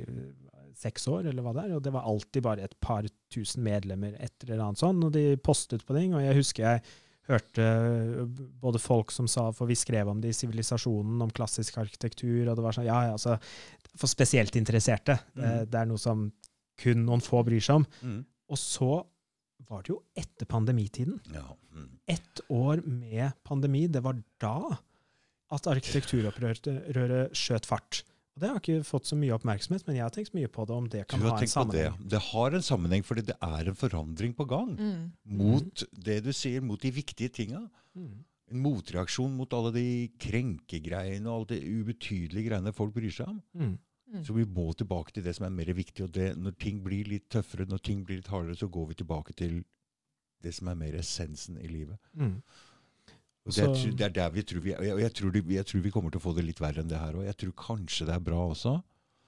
seks år, eller hva det er, og det var alltid bare et par tusen medlemmer, et eller annet sånn, og de postet på ting. Og jeg husker jeg hørte øh, både folk som sa, for vi skrev om det i Sivilisasjonen, om klassisk arkitektur, og det var sånn, ja, ja, altså, for spesielt interesserte. Det, Mm. det er noe som kun noen få bryr seg om. Mm. Og så var det jo etter pandemitiden Ja. Mm. ett år med pandemi, det var da at arkitekturopprøret skjøt fart. Og Det har ikke fått så mye oppmerksomhet, men jeg har tenkt mye på det, om det Du kan har ha en tenkt på det. sammenheng. Det har en sammenheng, fordi det er en forandring på gang. Mm. Mot det du sier, mot de viktige tinga. Mm. En motreaksjon mot alle de krenkegreiene og alle de ubetydelige greiene folk bryr seg om. Mm. Mm. Så vi må tilbake til det som er mer viktig. og det, Når ting blir litt tøffere, når ting blir litt hardere, så går vi tilbake til det som er mer essensen i livet. Og det, er, det er der vi tror vi og jeg, jeg, tror det, jeg tror vi kommer til å få det litt verre enn det her òg. Jeg tror kanskje det er bra også.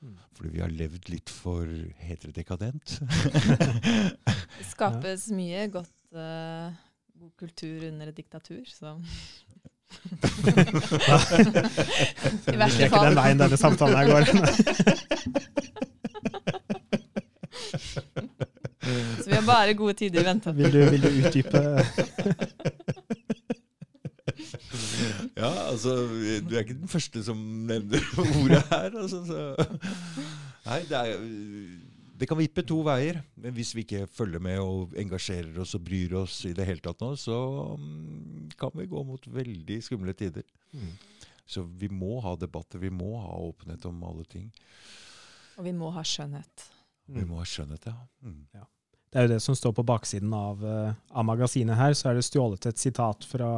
Mm. Fordi vi har levd litt for Heter det dekadent? Det [laughs] skapes mye godt, uh, god kultur under et diktatur, så [laughs] I Det er ikke den fall. veien denne samtalen her går. [laughs] Så vi har bare gode tider i vente. vil, du, vil du utdype ja, altså Du er ikke den første som nevner ordet her. Altså, så. Nei, det er Det kan vippe to veier. Men hvis vi ikke følger med og engasjerer oss og bryr oss i det hele tatt nå, så um, kan vi gå mot veldig skumle tider. Mm. Så vi må ha debatter. Vi må ha åpenhet om alle ting. Og vi må ha skjønnhet. Mm. Vi må ha skjønnhet, ja. Mm. ja. Det er jo det som står på baksiden av, uh, av, magasinet her. Så er det stjålet et sitat fra,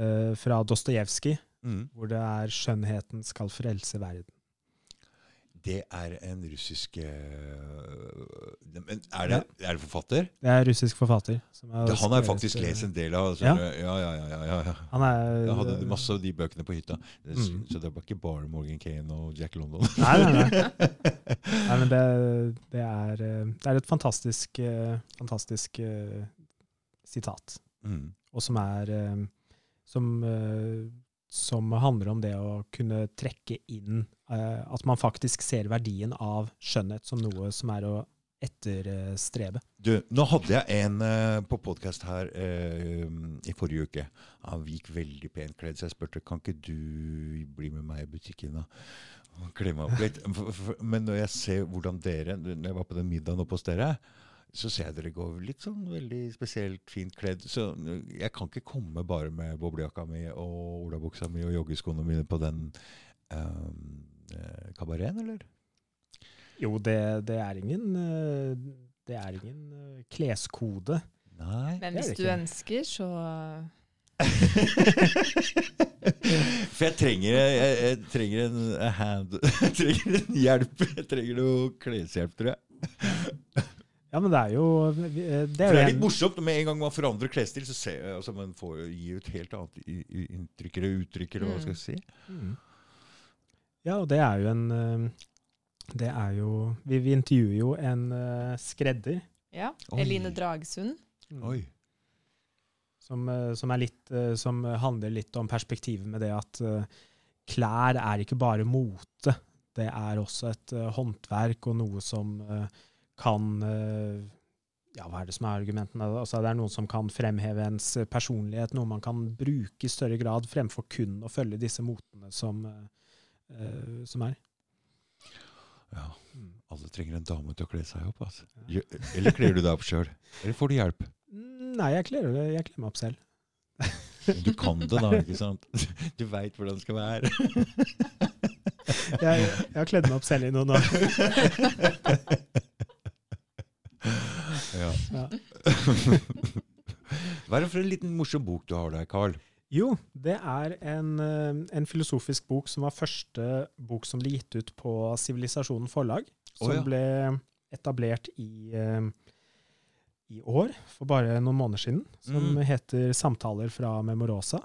uh, fra Dostojevskij, mm. hvor det er 'skjønnheten skal frelse verden'. Det er en russisk uh, er det, ja. er det, forfatter? Det er russisk forfatter. det, han har faktisk lest en del av. Altså, ja. Ja, ja, ja, ja, Han er, jeg hadde masse av de bøkene på hytta. Mm. Så det var ikke bare Morgan Kane og Jack London. nei, nei, nei. [laughs] nei men det, det, er, det, er, et fantastisk, fantastisk uh, sitat. Mm. Og som er uh, Som uh, som handler om det å kunne trekke inn uh, At man faktisk ser verdien av skjønnhet som noe som er å etterstrebe. Du, nå hadde jeg en uh, på podkast her uh, i forrige uke. Han gikk veldig pent kledd, så jeg spurte kan ikke du bli med meg i butikken og kle meg opp litt. [laughs] Men når jeg ser hvordan dere Når jeg var på den middagen oppe hos dere, så ser jeg dere går litt sånn veldig spesielt fint kledd. Så jeg kan ikke komme bare med boblejakka mi og olabuksa mi og joggeskoene mine på den um, kabareten, eller? Jo, det, det, er ingen eh, Det er ingen eh, kleskode. Nei. Men hvis du ønsker, så [laughs] For jeg trenger, jeg, jeg trenger en hand Jeg [laughs] trenger en hjelp. Jeg trenger noe kleshjelp, tror jeg. Ja, men det er jo Det er, det er litt morsomt. Med en gang man forandrer klesstil, så ser, altså, man får gi ut helt annet inntrykk eller uttrykk, eller hva skal jeg si. Mm. Ja, og det er jo en eh, Det er jo Vi, vi intervjuer jo en uh, skredder. Ja. Oi. Eline Dragsund. Mm. Oi. Som, som, litt, uh, som, handler litt om perspektivet med det at klær er ikke bare mote. Det er også et håndverk og noe som kan eh, ja, hva er det som er argumentene? Altså, det er noen som kan fremheve ens personlighet, noe man kan bruke i større grad fremfor kun å følge disse motene som, uh, som er. Ja. Mm. Alle trenger en dame til å kle seg opp. Altså. Eller kler du deg opp sjøl? Eller får du hjelp? Mm, nei, jeg kler, jeg kler meg opp selv. Du kan det, da. ikke sant? Du veit hvordan det skal være. jeg, jeg har kledd meg opp selv i noen år. [laughs] Ja. ja. [laughs] Hva er det for en liten morsom bok du har der, Carl? Jo, det er en, eh, en, filosofisk bok som var første bok som ble gitt ut på Sivilisasjonen forlag. Som oh, ja. ble etablert i, eh, i, år, for bare noen måneder siden. Som mm. heter 'Samtaler fra Memorosa'.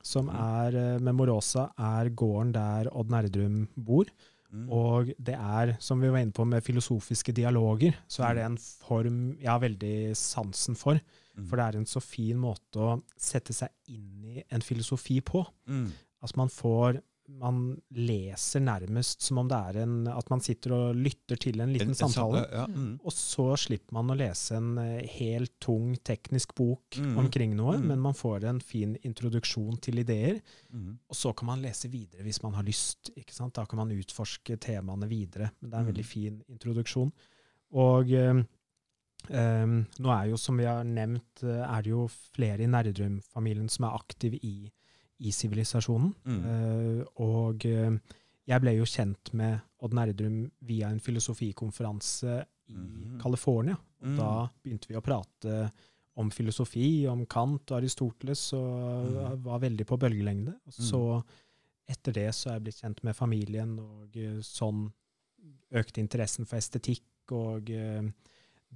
Som mm. er, eh, Memorosa er gården der Odd Nerdrum bor. Mm. Og det er, som vi var inne på med filosofiske dialoger, så er det en form jeg har veldig sansen for. Mm. For det er en så fin måte å sette seg inn i en filosofi på. Mm. Altså man får man leser nærmest som om det er en, at man sitter og lytter til en liten en, samtale. samtale ja, mm. Og så slipper man å lese en eh, helt tung teknisk bok mm. omkring noe, mm. men man får en fin introduksjon til ideer. Mm. Og så kan man lese videre hvis man har lyst. ikke sant? Da kan man utforske temaene videre. Men det er en veldig mm. fin introduksjon. Og øh, øh, nå er jo, som vi har nevnt, er det jo flere i Nerdrum-familien som er aktive i i sivilisasjonen. Mm. Uh, og uh, jeg ble jo kjent med Odd Nerdrum via en filosofikonferanse i mm. California. Mm. da begynte vi å prate om filosofi, om Kant og Aristoteles, og mm. var veldig på bølgelengde. Og mm. så etter det så er jeg blitt kjent med familien, og uh, sånn økte interessen for estetikk og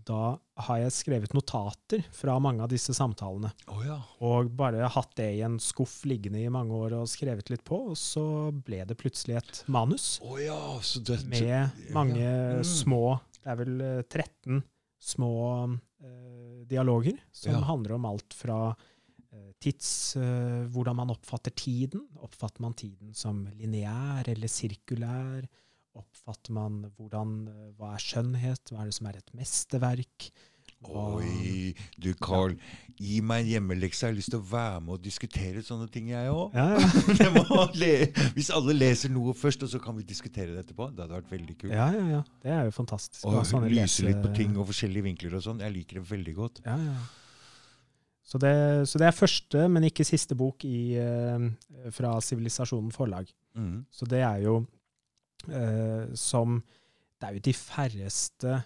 da har jeg skrevet notater fra mange av disse samtalene. Oh, ja. Og bare hatt det i en skuff liggende i mange år og skrevet litt på, og så ble det plutselig et manus. Oh, ja. det, med mange mm. små Det er vel 13 eh, små eh, dialoger som handler om alt fra eh, tids eh, Hvordan man oppfatter tiden. Oppfatter man tiden som lineær eller sirkulær? Oppfatter man hvordan, eh, hva er skjønnhet, hva er det som er et mesterverk? Oi, du Carl. Gi meg en hjemmelekse. Jeg har lyst til å være med og diskutere sånne ting, jeg òg. Ja, ja. [laughs] Hvis alle leser noe først, og så kan vi diskutere det etterpå. Det hadde vært veldig kult. ja, ja, ja. Det er jo fantastisk. Og ha sånne lyse litt på ting og forskjellige vinkler og sånn. Jeg liker det veldig godt. Ja, ja. Så det, så det er første, men ikke siste bok i, eh, fra Sivilisasjonen forlag. Mm. Så det er jo eh, som Det er jo de færreste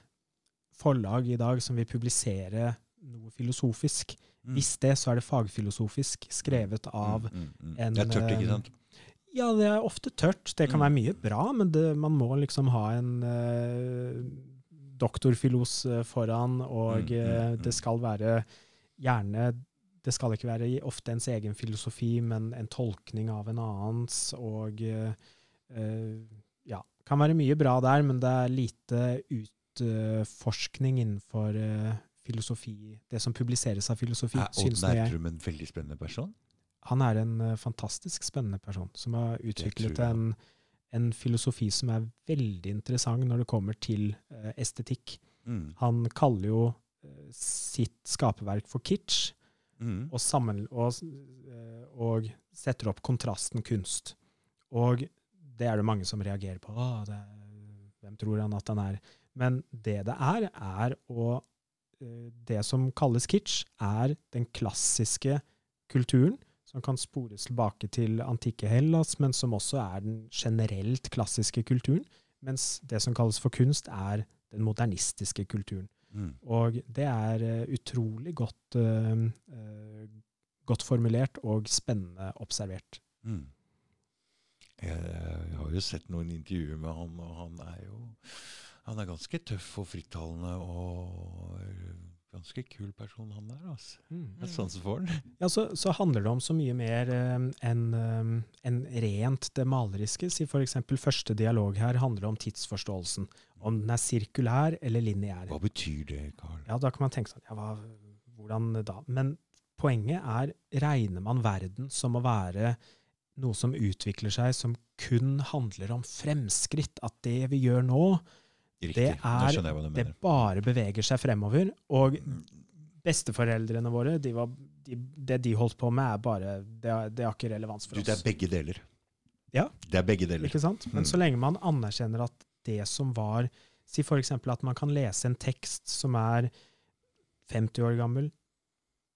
forlag i dag som vil publisere noe filosofisk. Mm. Hvis det, så er det fagfilosofisk, skrevet av mm, mm, mm. en, Det er tørt, ikke eh, sant? Ja, det er ofte tørt. Det kan Mm. være mye bra, men det, man må liksom ha en eh, doktorfilos eh, foran, og Mm, mm, eh, mm. det skal være gjerne Det skal ikke være ofte ens egen filosofi, men en tolkning av en annens, og eh, eh, ja, kan være mye bra der, men det er lite utforskning innenfor eh, filosofi, det som publiseres av filosofi, Er Odd jeg. Er jeg. En veldig spennende person? Han er en eh, fantastisk spennende person som har utviklet en, en filosofi som er veldig interessant når det kommer til eh, estetikk. Mm. Han kaller jo sitt skaperverk for kitsch, Mm. og, sammen, og, og setter opp kontrasten kunst. Og det er det mange som reagerer på. Åh, det hvem tror han at han er? Men det det er, er å eh, Det som kalles kitsch, er den klassiske kulturen, som kan spores tilbake til antikke Hellas, men som også er den generelt klassiske kulturen. Mens det som kalles for kunst, er den modernistiske kulturen. Mm. Og det er eh, utrolig godt, uh, godt formulert og spennende observert. Mm. Jeg, jeg har jo sett noen intervjuer med han, og han er jo han er ganske tøff og frittalende og ganske kul person, han der. altså. Jeg har sansen for han. Ja, så, så handler det om så mye mer eh, enn eh, en rent det maleriske. Si f.eks. første dialog her handler om tidsforståelsen. Om den er sirkulær eller lineær. Hva betyr det, Karl? Ja, da kan man tenke sånn, ja, hva, hvordan da? Men poenget er, regner man verden som å være noe som utvikler seg, som kun handler om fremskritt, at det vi gjør nå, Riktig. det er- det bare beveger seg fremover. Og besteforeldrene våre, de var, de, det de holdt på med, er bare Det, har- det har ikke relevans for Du, det er begge deler. Ja. Det er begge deler. Ikke sant? Men Mm. så lenge man anerkjenner at det som var Si f.eks. at man kan lese en tekst som er 50 år gammel,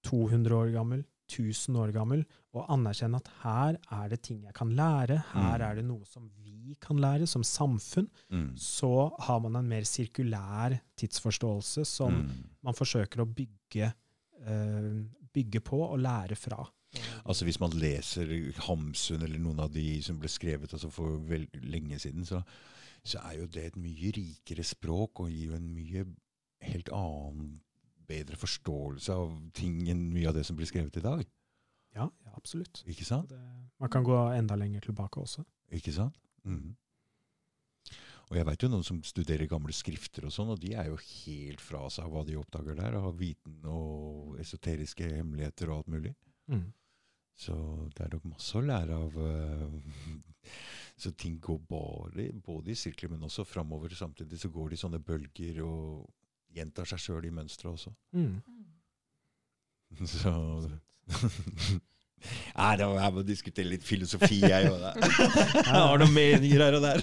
200 år gammel, 1000 år gammel, og anerkjenne at her er det ting jeg kan lære, her Mm. er det noe som vi kan lære som samfunn, Mm. så har man en mer sirkulær tidsforståelse som Mm. man forsøker å bygge, uh, bygge på og lære fra. Altså Hvis man leser Hamsun eller noen av de som ble skrevet altså for lenge siden, så, så er jo det et mye rikere språk og gir jo en mye helt annen, bedre forståelse av ting enn mye av det som blir skrevet i dag. Ja, ja absolutt. Ikke sant? Det, man kan gå enda lenger tilbake også. Ikke sant? Mm. Og jeg veit jo noen som studerer gamle skrifter og sånn, og de er jo helt fra seg av hva de oppdager der, av viten og esoteriske hemmeligheter og alt mulig. Mm. Så det er nok masse å lære av eh, Så ting går bare både i sirkler, men også framover. Samtidig så går de i sånne bølger og gjentar seg sjøl i mønsteret også. Mm. [laughs] Så [laughs] Nei, da må jeg må diskutere litt filosofi, jeg òg. [laughs] Jeg har noen meninger her og der.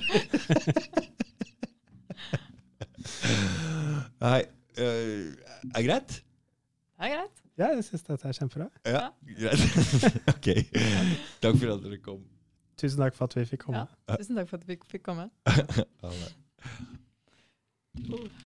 Nei, øh, er det greit? Det er greit. Ja, jeg syns dette er kjempebra. Ja, greit. ok. Takk for at dere kom. Tusen takk for at vi fikk komme. Ja. Tusen takk for at vi fikk komme. Det.